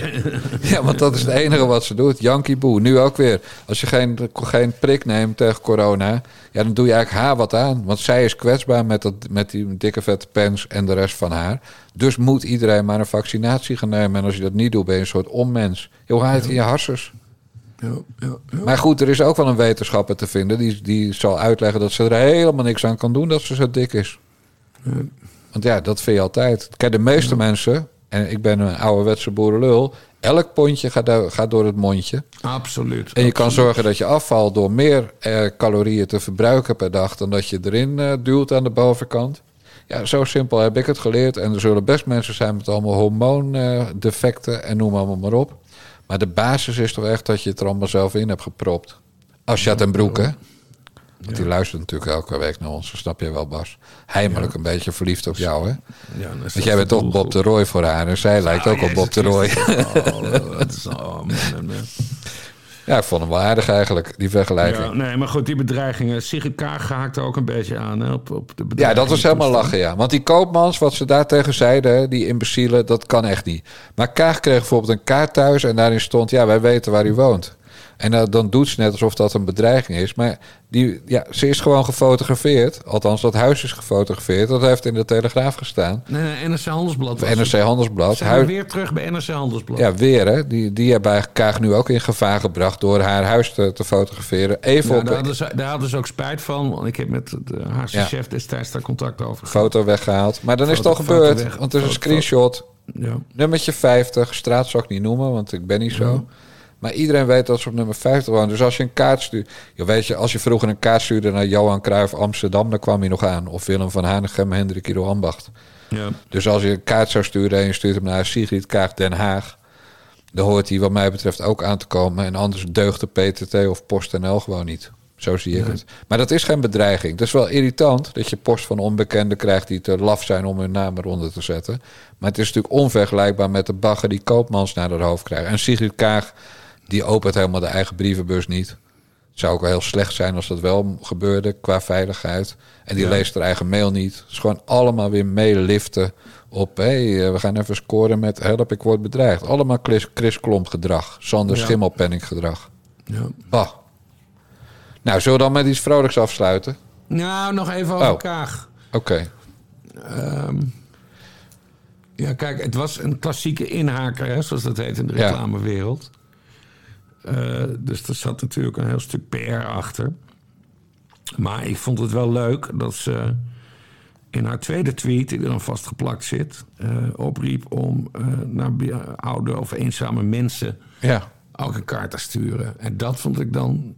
Ja, want dat is het enige wat ze doet. Yankee Boe. Nu ook weer. Als je geen, geen prik neemt tegen corona... Ja, dan doe je eigenlijk haar wat aan. Want zij is kwetsbaar met, dat, met die dikke vette pens en de rest van haar. Dus moet iedereen maar een vaccinatie gaan nemen. En als je dat niet doet, ben je een soort onmens. Je haalt het in je harsers. Maar goed, er is ook wel een wetenschapper te vinden... die, die zal uitleggen dat ze er helemaal niks aan kan doen... dat ze zo dik is. Want ja, dat vind je altijd. Kijk, de meeste mensen... en ik ben een ouderwetse boerenlul... elk pondje gaat, do- gaat door het mondje. Absoluut. En je kan zorgen dat je afvalt... door meer eh, calorieën te verbruiken per dag... dan dat je erin eh, duwt aan de bovenkant. Ja, zo simpel heb ik het geleerd. En er zullen best mensen zijn met allemaal hormoondefecten... en noem allemaal maar op. Maar de basis is toch echt dat je het er allemaal zelf in hebt gepropt. Asja ten Broek, hè? Want die luistert natuurlijk elke week naar ons, snap je wel, Bas. Heimelijk een beetje verliefd op jou, hè? Ja, Want jij bent toch Bob de Roy voor haar en zij lijkt ook op Bob de Roy. Oh, dat is, oh, man. Ja, ik vond hem wel aardig eigenlijk, die vergelijking. Ja, nee, maar goed, die bedreigingen. Sigrid Kaag haakte ook een beetje aan hè, op, op de Ja, dat was helemaal lachen, ja. Want die koopmans, wat ze daar tegen zeiden, die imbecielen, dat kan echt niet. Maar Kaag kreeg bijvoorbeeld een kaart thuis en daarin stond, ja, wij weten waar u woont. En uh, dan doet ze net alsof dat een bedreiging is. Maar die, ja, ze is gewoon gefotografeerd. Althans, dat huis is gefotografeerd. Dat heeft in de Telegraaf gestaan. Nee, nee, NRC Handelsblad. was Of NRC het. Handelsblad. Zijn we weer terug bij NRC Handelsblad. Ja, weer hè. Die, die hebben Kaag nu ook in gevaar gebracht door haar huis te, te fotograferen. Even Ja, op daar, hadden ze, daar hadden ze ook spijt van. Want ik heb met de Ja. chef destijds daar contact over gehad. foto weggehaald. Maar dan is het al gebeurd. weg. want er is een screenshot. Ja. Nummertje 50. Straat zal ik niet noemen, want ik ben niet zo. Ja. Maar iedereen weet dat ze op nummer 50 woont. Dus als je een kaart stuurt... Weet je, als je vroeger een kaart stuurde naar Johan Cruijff Amsterdam... dan kwam hij nog aan. Of Willem van Hanegem, Hendrik Ido Ambacht. Ja. Dus als je een kaart zou sturen en je stuurt hem naar Sigrid Kaag Den Haag... dan hoort hij wat mij betreft ook aan te komen. En anders deugt de PTT of PostNL gewoon niet. Zo zie ik Nee. het. Maar dat is geen bedreiging. Het is wel irritant dat je post van onbekenden krijgt... die te laf zijn om hun naam eronder te zetten. Maar het is natuurlijk onvergelijkbaar met de bagger die Koopmans naar haar hoofd krijgt. En Sigrid Kaag, die opent helemaal de eigen brievenbus niet. Het zou ook wel heel slecht zijn als dat wel gebeurde qua veiligheid. En die Ja. leest haar eigen mail niet. Het is gewoon allemaal weer meeliften op... hé, hey, eh, we gaan even scoren met help, ik word bedreigd. Allemaal Chris, Chris Klomp gedrag. Sander Ja. Schimmelpenning gedrag. Ja. Bah. Nou, zullen we dan met iets vrolijks afsluiten? Nou, nog even over Oh. Kaag. Oké. Ehm, Ja, kijk, het was een klassieke inhaker, hè, zoals dat heet in de reclamewereld. Uh, dus er zat natuurlijk een heel stuk PR achter. Maar ik vond het wel leuk dat ze in haar tweede tweet, die er dan vastgeplakt zit, uh, opriep om uh, naar oude of eenzame mensen ja. ook een kaart te sturen. En dat vond ik dan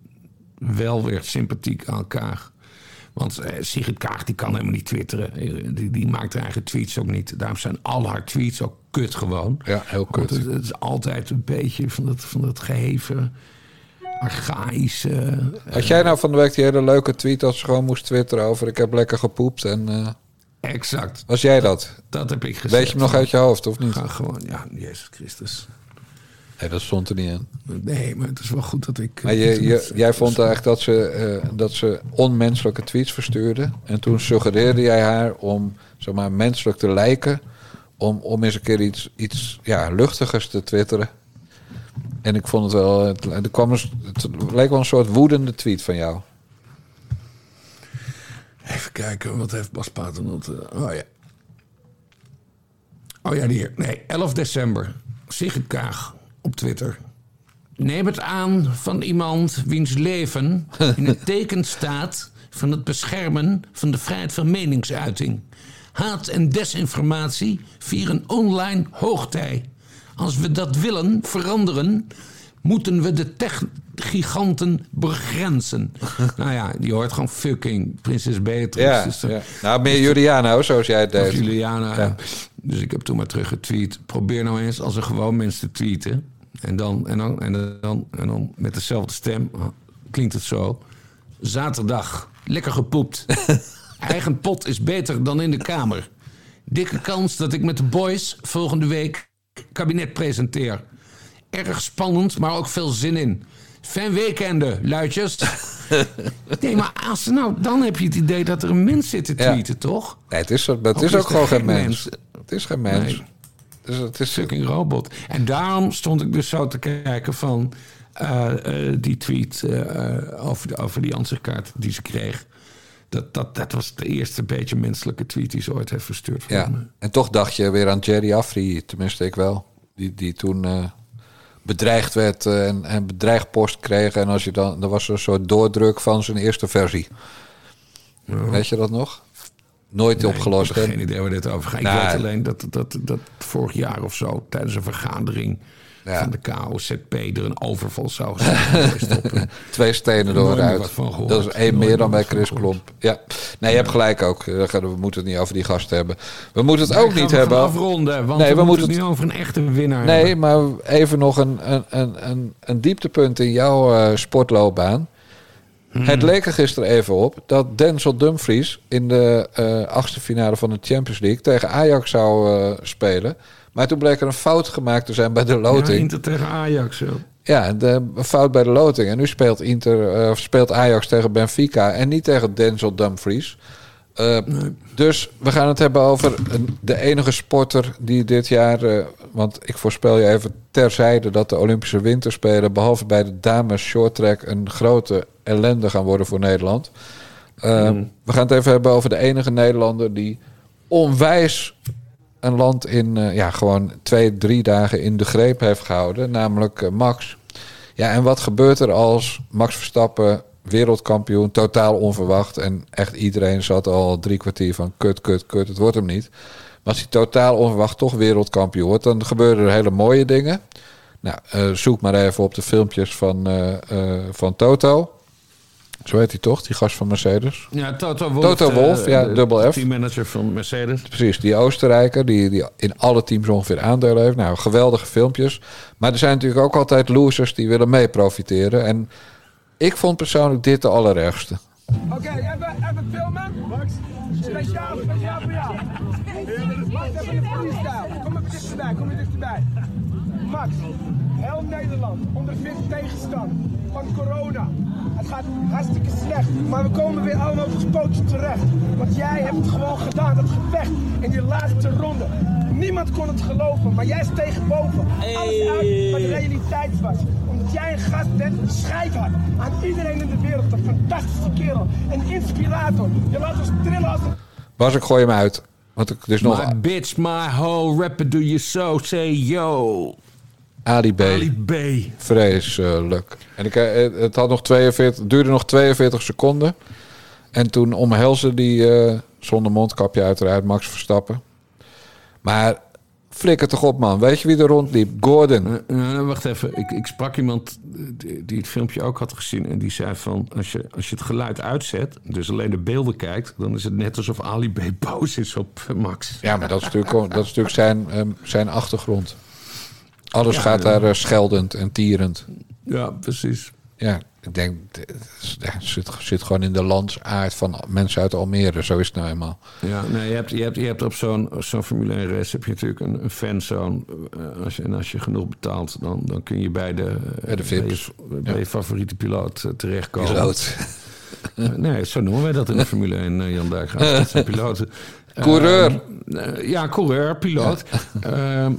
wel weer sympathiek aan elkaar. Want uh, Sigrid Kaag die kan helemaal niet twitteren. Die, die maakt haar eigen tweets ook niet. Daarom zijn al haar tweets ook kut gewoon. Ja, heel kut. Het, het, is altijd een beetje van dat, van dat geheven, archaïsche... Had jij nou van de week die hele leuke tweet dat ze gewoon moest twitteren over... ik heb lekker gepoept en... Uh, exact. Was jij dat? Dat heb ik gezegd. Weet je hem nog uit je hoofd, of niet? Ga gewoon, ja, Jezus Christus. Nee, dat stond er niet in. Nee, maar het is wel goed dat ik... Maar je, je, jij vond eigenlijk dat ze, uh, dat ze onmenselijke tweets verstuurde. En toen suggereerde jij haar om zeg maar, menselijk te lijken... om, om eens een keer iets, iets ja, luchtigers te twitteren. En ik vond het wel... Het, er kwam een, het leek wel een soort woedende tweet van jou. Even kijken, wat heeft Bas Paternotte... Oh ja. Oh ja, hier. Nee, 11 december. Sigrid Kaag op Twitter. Neem het aan van iemand wiens leven in het teken staat van het beschermen van de vrijheid van meningsuiting. Haat en desinformatie vieren online hoogtij. Als we dat willen veranderen, moeten we de tech-giganten begrenzen. nou ja, die hoort gewoon fucking prinses Beatrix. Ja, dus, ja. Nou, meer Juliana, zoals jij het deed. Juliana. Ja. Dus ik heb toen maar teruggetweet. Probeer nou eens als een gewoon mens te tweeten. En dan, en dan, en dan, en dan met dezelfde stem klinkt het zo. Zaterdag, lekker gepoept. Eigen pot is beter dan in de kamer. Dikke kans dat ik met de boys volgende week kabinet presenteer. Erg spannend, maar ook veel zin in. Fijn weekende, luidjes. nee, maar als nou, dan heb je het idee dat er een mens zit te tweeten, ja. toch? Nee, het is, het is ook gewoon geen mens. mens. Het is geen mens. Nee. Dus het is fucking robot. En daarom stond ik dus zo te kijken van uh, uh, die tweet uh, over, de, over die ansichtkaart die ze kreeg. Dat, dat, dat was de eerste beetje menselijke tweet die ze ooit heeft verstuurd. Ja. Me. En toch dacht je weer aan Jerry Afri, tenminste ik wel. Die, die toen bedreigd werd en, en bedreigpost kreeg. En als je dan, er was een soort doordruk van zijn eerste versie. Ja. Weet je dat nog? Nooit nee, opgelost. Ik heb geen idee waar dit over gaat. Nou, ik weet alleen dat, dat, dat vorig jaar of zo, tijdens een vergadering ja. van de KOZP, er een overval zou zijn. Twee stenen dooruit. Dat is één meer dan bij Chris Klomp. Ja. Nee, je hebt gelijk ook. We moeten het niet over die gasten hebben. We moeten het nee, ook niet we hebben. afronden, want nee, we, we moeten het nu over een echte winnaar Nee, hebben. maar even nog een, een, een, een, een dieptepunt in jouw uh, sportloopbaan. Hmm. Het leek er gisteren even op dat Denzel Dumfries in de uh, achtste finale van de Champions League tegen Ajax zou uh, spelen. Maar toen bleek er een fout gemaakt te zijn bij de loting. Ja, Inter tegen Ajax. Ja, de, een fout bij de loting. En nu speelt, Inter, uh, speelt Ajax tegen Benfica en niet tegen Denzel Dumfries. Uh, nee. Dus we gaan het hebben over de enige sporter die dit jaar. Uh, want ik voorspel je even terzijde dat de Olympische Winterspelen. behalve bij de dames shorttrack. een grote ellende gaan worden voor Nederland. Uh, mm. We gaan het even hebben over de enige Nederlander die onwijs een land in. ja, gewoon twee, drie dagen in de greep heeft gehouden. Namelijk Max. Ja, en wat gebeurt er als Max Verstappen wereldkampioen, totaal onverwacht. En echt iedereen zat al drie kwartier van kut, kut, kut, het wordt hem niet. Maar als hij totaal onverwacht toch wereldkampioen wordt, dan gebeuren er hele mooie dingen. Nou, uh, zoek maar even op de filmpjes van, van Toto. Zo heet hij toch, die gast van Mercedes? Ja, Toto Wolf. Toto Wolf, ja, dubbel F. Teammanager van Mercedes. Precies, die Oostenrijker die, die in alle teams ongeveer aandelen heeft. Nou, geweldige filmpjes. Maar er zijn natuurlijk ook altijd losers die willen mee profiteren. En ik vond persoonlijk dit de allerergste. Oké, okay, even, even filmen. Max, speciaal, speciaal voor jou. Max, even freestyle. Kom even dichterbij, kom even dichterbij. Max, heel Nederland ondervindt tegenstand van corona. Het gaat hartstikke slecht, maar we komen weer allemaal op ons pootje terecht. Want jij hebt het gewoon gedaan, dat gevecht in die laatste ronde. Niemand kon het geloven, maar jij steeg boven. Alles uit wat de realiteit was jij een gast bent, een scheid had aan iedereen in de wereld. Een fantastische kerel, een inspirator. Je laat ons trillen als een... Bas, ik gooi hem uit. Want er is nog My bitch, my hoe, rapper do you so, say yo. Ali B. Ali B. Vreselijk. En ik, eh, het had nog 42, het duurde nog 42 seconden. En toen omhelsde die eh, zonder mondkapje uiteraard Max Verstappen. Maar flikker toch op, man. Weet je wie er rondliep? Gordon. Uh, wacht even. Ik, ik sprak iemand die, die, het filmpje ook had gezien. En die zei van, als je, als je het geluid uitzet... dus alleen de beelden kijkt... dan is het net alsof Ali B boos is op Max. Ja, maar dat is natuurlijk, dat is natuurlijk zijn, um, zijn achtergrond. Alles ja, gaat daar uh, scheldend en tierend. Ja, precies. Ja, ik denk, het zit, zit gewoon in de landsaard van mensen uit Almere. Zo is het nou eenmaal. Ja, nee, je, hebt, je, hebt, je hebt op zo'n zo'n Formule 1 race heb je natuurlijk een, een fanzone. Uh, als je, en als je genoeg betaalt, dan, dan kun je bij de, bij de VIP's. Bij je, favoriete piloot terechtkomen. Piloot. nee, zo noemen wij dat in de Formule 1, uh, Jan Dijkgraaf. Dat zijn piloten. Coureur. Uh, ja, coureur, piloot. Ja. Uh,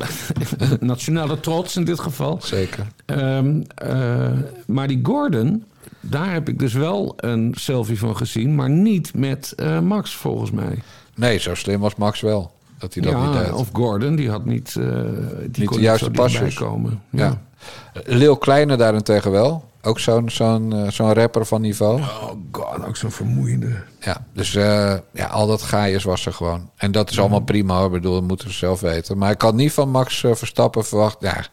nationale trots in dit geval. Zeker. Uh, maar die Gordon, daar heb ik dus wel een selfie van gezien, maar niet met eh, Max volgens mij. Nee, zo slim was Max wel. Dat hij dat ja, niet deed. Of Gordon, die had niet, die niet de juiste pasjes komen. Ja. ja. Leeuw Kleine daarentegen wel. Ook zo'n zo'n uh, zo'n rapper van niveau. Oh god, ook zo'n vermoeiende. Ja, dus uh, ja, al dat gaaiers was er gewoon. En dat is allemaal prima hoor. Ik bedoel, dat moeten ze zelf weten. Maar ik had niet van Max uh, Verstappen verwacht... Ja,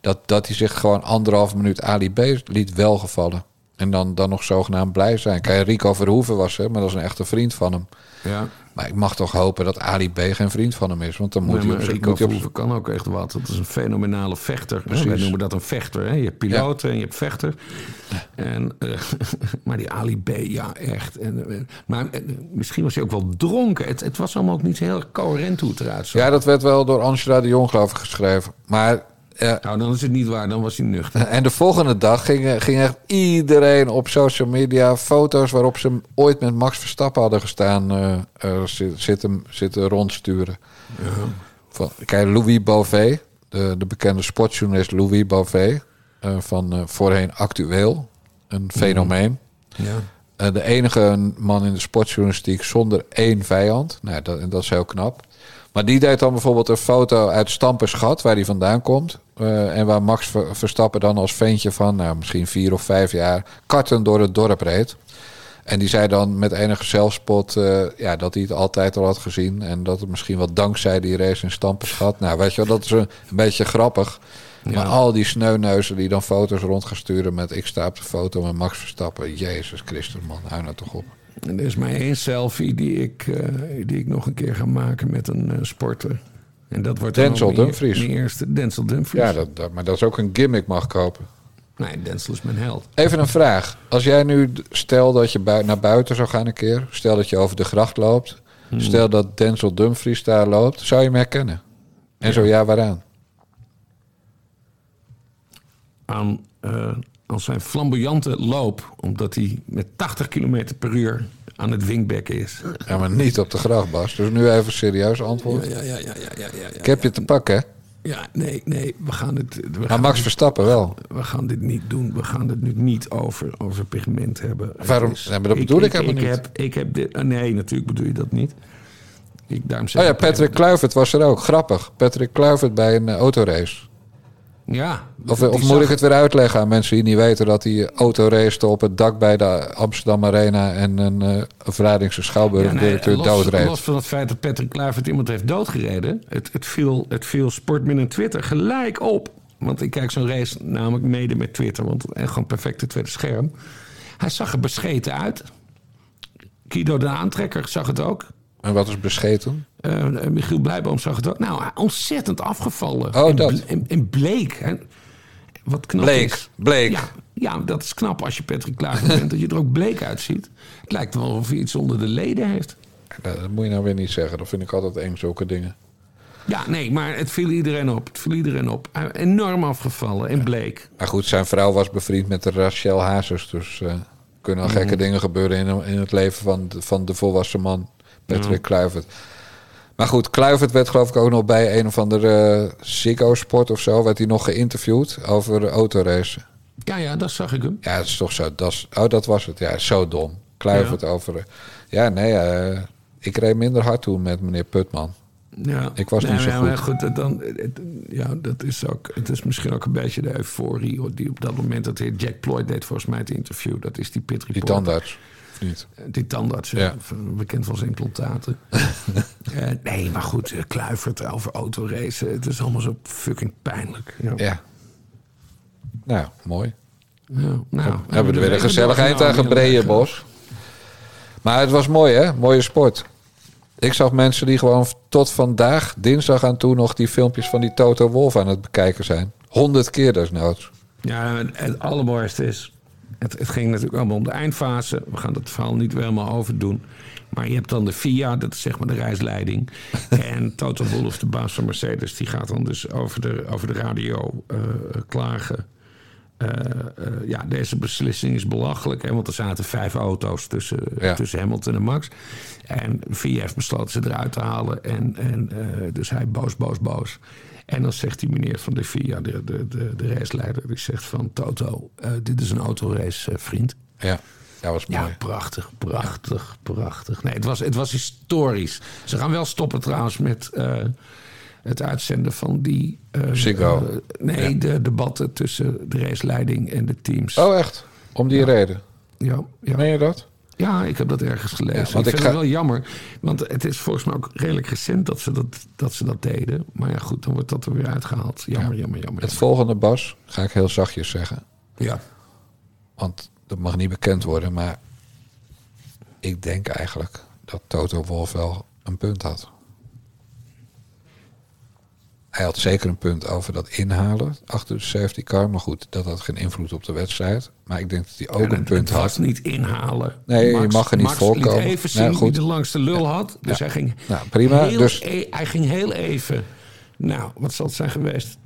dat, dat hij zich gewoon anderhalf minuut Ali B liet welgevallen. En dan, dan nog zogenaamd blij zijn. Kijk, Rico Verhoeven was er, maar dat is een echte vriend van hem. Ja. Maar ik mag toch hopen dat Ali B geen vriend van hem is. Want dan moet nee, hij op Rico Verhoeven kan ook echt wat. Dat is een fenomenale vechter. Precies. Wij noemen dat een vechter. Hè? Je hebt piloot ja. en je hebt vechter. En, uh, maar die Ali B, ja, echt. En, uh, maar uh, misschien was hij ook wel dronken. Het, het, was allemaal ook niet heel coherent hoe het eruit zag. Ja, dat werd wel door Angela de Jong, geloof ik, geschreven. Maar ja. Nou, dan is het niet waar, dan was hij nuchter. En de volgende dag ging, ging echt iedereen op social media foto's waarop ze ooit met Max Verstappen hadden gestaan uh, uh, zitten, zitten rondsturen. Ja. Van, kijk, Louis Bové, de, de bekende sportjournalist Louis Bové, uh, van voorheen actueel, een fenomeen. Ja. de enige man in de sportjournalistiek zonder één vijand. Nou, dat, dat is heel knap. Maar die deed dan bijvoorbeeld een foto uit Stamperschat, waar hij vandaan komt. Uh, en waar Max Verstappen dan als ventje van nou, misschien vier of vijf jaar karten door het dorp reed. En die zei dan met enige zelfspot uh, ja, dat hij het altijd al had gezien. En dat het misschien wel dankzij die race in Stamperschat. Nou, weet je wel, dat is een, een beetje grappig. Ja. Maar al die sneuneuzen die dan foto's rond gaan sturen met ik sta op de foto met Max Verstappen. Jezus Christus, man, hou nou toch op. Er is maar één selfie die ik, uh, die ik nog een keer ga maken met een uh, sporter. En dat wordt Denzel Dumfries. Mijn eerste Denzel Dumfries. Ja, dat, dat, maar dat is ook een gimmick mag kopen. Nee, Denzel is mijn held. Even een vraag. Als jij nu, stel dat je bui naar buiten zou gaan een keer. Stel dat je over de gracht loopt. Hmm. Stel dat Denzel Dumfries daar loopt. Zou je hem herkennen? En ja. zo ja, waaraan? Aan, uh, aan zijn flamboyante loop. Omdat hij met 80 km per uur aan het wingbacken is. Ja, maar niet op de gracht, Bas. Dus nu even serieus antwoord. Ja, ja, ja, ja, ja, ja, ja Ik heb je te pakken, hè? Ja, nee, nee, we gaan het... We maar gaan Max dit, Verstappen wel. We gaan dit niet doen. We gaan het nu niet over, over pigment hebben. Waarom? Is, nee, maar dat bedoel ik, ik helemaal ik niet. Heb, ik heb dit... Nee, natuurlijk bedoel je dat niet. Ik, daarom oh ja, Patrick Kluivert was er ook. Grappig. Patrick Kluivert bij een uh, autorace. Ja. Of, of moet zag... ik het weer uitleggen aan mensen die niet weten dat hij autoracete op het dak bij de Amsterdam Arena en een uh, Vlaardingse schouwburg-directeur ja, nee, doodreed? Los van het feit dat Patrick Kluivert iemand heeft doodgereden, het, het, viel, het viel Sportmin en Twitter gelijk op. Want ik kijk zo'n race namelijk mede met Twitter, want echt gewoon perfecte tweede scherm. Hij zag er bescheten uit. Guido de aantrekker zag het ook. En wat is bescheten? Uh, Michiel Blijboom zag het ook. Nou, ontzettend afgevallen. Oh, en, dat. En, en bleek. Hè. Wat knap bleek, is. Bleek. Ja, ja, dat is knap als je Patrick Kluivert bent. dat je er ook bleek uitziet. Het lijkt wel of hij iets onder de leden heeft. Nou, dat moet je nou weer niet zeggen. Dat vind ik altijd eng, zulke dingen. Ja, nee, maar het viel iedereen op. Het viel iedereen op. Enorm afgevallen en bleek. Maar goed, zijn vrouw was bevriend met de Rachel Hazes. Dus uh, kunnen al gekke mm. dingen gebeuren in, in het leven van, van de volwassen man. Patrick. Kluivert. Maar goed, Kluivert werd geloof ik ook nog bij een of andere uh, Ziggo Sport of zo... werd hij nog geïnterviewd over autoracen. Ja, ja, dat zag ik hem. Ja, dat is toch zo... Dat is, oh, dat was het. Ja, zo dom. Kluivert ja. over... Ja, nee, uh, Ik reed minder hard toen met meneer Putman. Ja. Ik was Nee, niet zo maar goed. goed dan, het- ja, dat is ook, het is misschien ook een beetje de euforie die op dat moment dat heer Jack Ployd deed volgens mij het interview. Dat is die pit Die reporter. tandarts, of niet? Die tandarts, ja. Ja. van- bekend van zijn implantaten. Eh, nee, maar goed, eh, Kluivert over autoracen. Het is allemaal zo fucking pijnlijk. Ja. Ja. Nou, mooi. Ja, nou, Heb- hebben we er weer een week gezellig eind aan gebreien, Bos. Maar het was mooi, hè? Mooie sport. Ik zag mensen die gewoon tot vandaag, dinsdag aan toe, nog die filmpjes van die Toto Wolf aan het bekijken zijn. Honderd keer desnoods. Ja, en het allermooiste is... Het, het ging natuurlijk allemaal om de eindfase. We gaan dat verhaal niet weer helemaal overdoen. Maar je hebt dan de FIA, dat is zeg maar de reisleiding. en Toto Wolff, de baas van Mercedes... die gaat dan dus over de, over de radio eh, klagen. Eh, eh, ja, deze beslissing is belachelijk. Hè, want er zaten vijf auto's tussen, Ja. tussen Hamilton en Max. En heeft besloten ze eruit te halen. En, en dus hij boos, boos, boos. En dan zegt die meneer van de FIA, de, de, de, de raceleider... die zegt van Toto, eh, dit is een autorace, eh, vriend. Ja, dat was mooi. Ja, prachtig, prachtig, prachtig. Nee, het was, het was historisch. Ze gaan wel stoppen trouwens met eh, het uitzenden van die... Ziggo. nee, de debatten tussen de raceleiding en de teams. Oh, echt? Om die reden? Ja, ja. Meen je dat? Ja, ik heb dat ergens gelezen. Ja, want ik ik vind ga- het wel jammer. Want het is volgens mij ook redelijk recent dat ze dat, dat, ze dat deden. Maar ja, goed, dan wordt dat er weer uitgehaald. Jammer, jammer, jammer. Het volgende, Bas, ga ik heel zachtjes zeggen. Ja. Want dat mag niet bekend worden, maar ik denk eigenlijk dat Toto Wolf wel een punt had. Hij had zeker een punt over dat inhalen achter de safety car. Maar goed, dat had geen invloed op de wedstrijd. Maar ik denk dat hij ook Ja, een punt had. niet inhalen. Nee, je mag er niet Max voorkomen. liet even zien Nee, goed. de langste lul had. Dus Ja. hij ging Nou, prima. Heel Dus- e- hij ging heel even... Nou, wat zal het zijn geweest?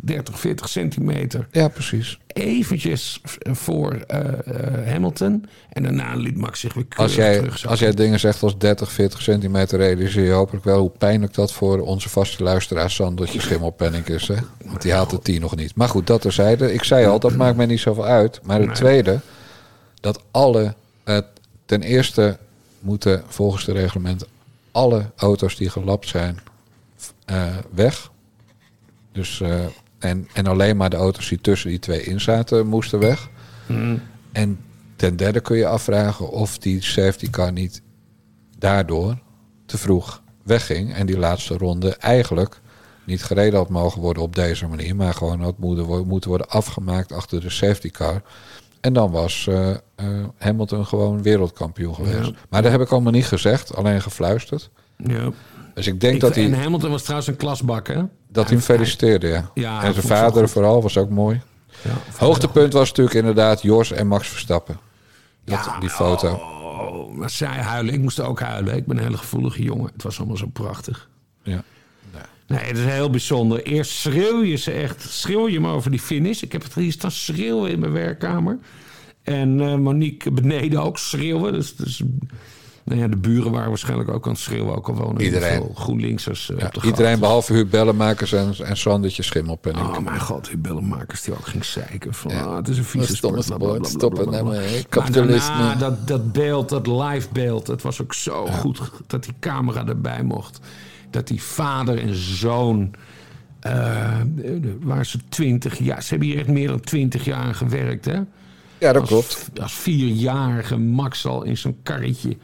30, 40 centimeter. Ja, precies. Eventjes voor eh, eh, Hamilton. En daarna liet Max zich weer Als jij, terugzakken. als jij dingen zegt als 30, 40 centimeter realiseer je hopelijk wel hoe pijnlijk dat voor onze vaste luisteraar Sandertje Schimmelpenning is. Hè? Want die haalt de 10 nog niet. Maar goed, dat terzijde. Ik zei al, dat maakt mij niet zoveel uit. Maar het Nee. tweede, dat alle, eh, ten eerste moeten volgens de reglementen alle auto's die gelapt zijn weg. Dus, en, en alleen maar de auto's die tussen die twee in zaten moesten weg. Mhm. En ten derde kun je afvragen of die safety car niet daardoor te vroeg wegging. En die laatste ronde eigenlijk niet gereden had mogen worden op deze manier. Maar gewoon had moeten wo- moeten worden afgemaakt achter de safety car. En dan was eh, eh, Hamilton gewoon wereldkampioen geweest. Ja. Maar dat heb ik allemaal niet gezegd, alleen gefluisterd. Ja. Dus ik denk Ik- dat hij, En Hamilton was trouwens een klasbak, hè? Dat hij hem feliciteerde, ja. Ja, en zijn vader vooral was ook mooi. Ja, Hoogtepunt was natuurlijk inderdaad Jos en Max Verstappen. Dat, Ja, die foto. Oh, maar zij huilen. Ik moest ook huilen. Ik ben een hele gevoelige jongen. Het was allemaal zo prachtig. Ja. Nee, het is heel bijzonder. Eerst schreeuw je ze echt. Schreeuw je me over die finish. Ik heb het hier staan schreeuwen in mijn werkkamer. En eh, Monique beneden ook schreeuwen. Dus, dus nou ja, de buren waren waarschijnlijk ook aan het schreeuwen. Ook al wonen er Iedereen. veel GroenLinksers Ja, op de iedereen behalve Huub Bellenmakers en, en Sandertje Schimmelpenning. Oh mijn god, die bellenmakers die ook ging zeiken. Van, ah, het is een vieze sport. bla, bla. nou mee, Maar kapitalisme. daarna, dat, dat beeld, dat live beeld, het was ook zo goed dat die camera erbij mocht. Dat die vader en zoon, eh, waar ze twintig jaar, ze hebben hier echt meer dan twintig jaar aan gewerkt hè. Ja, dat als, klopt. Als vierjarige Max al in zo'n karretje.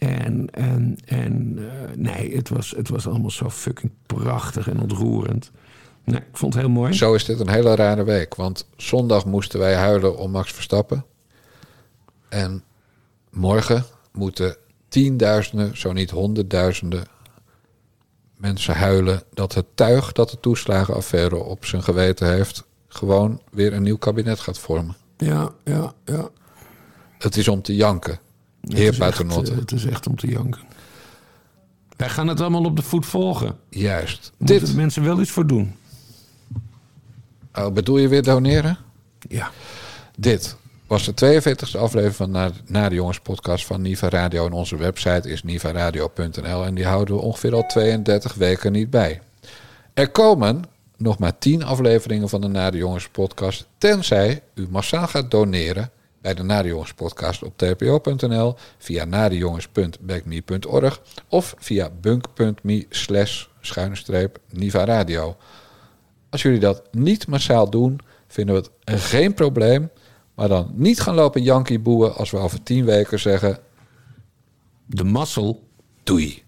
En, en, en eh, nee, het was, het was allemaal zo fucking prachtig en ontroerend. Nee, ik vond het heel mooi. Zo is dit een hele rare week. Want zondag moesten wij huilen om Max Verstappen. En morgen moeten tienduizenden, zo niet honderdduizenden mensen huilen dat het tuig dat de toeslagenaffaire op zijn geweten heeft, gewoon weer een nieuw kabinet gaat vormen. Ja, ja, ja. Het is om te janken. Heer Paternotte. eh, Het is echt om te janken. Wij gaan het allemaal op de voet volgen. Juist. Moeten Dit. de mensen wel iets voor doen. Oh, bedoel je weer doneren? Ja. Dit was de 42e aflevering van Na, Na de Jongens podcast van Niva Radio. En onze website is nivaradio.nl en die houden we ongeveer al 32 weken niet bij. Er komen nog maar 10 afleveringen van de Na de Jongens podcast, tenzij u massaal gaat doneren bij de Nadejongens podcast op tpo.nl, via nadejongens.backme.org of via bunk.me slash Niva Radio. Als jullie dat niet massaal doen, vinden we het geen probleem. Maar dan niet gaan lopen jankie boeien als we over tien weken zeggen... De mazzel. Doei.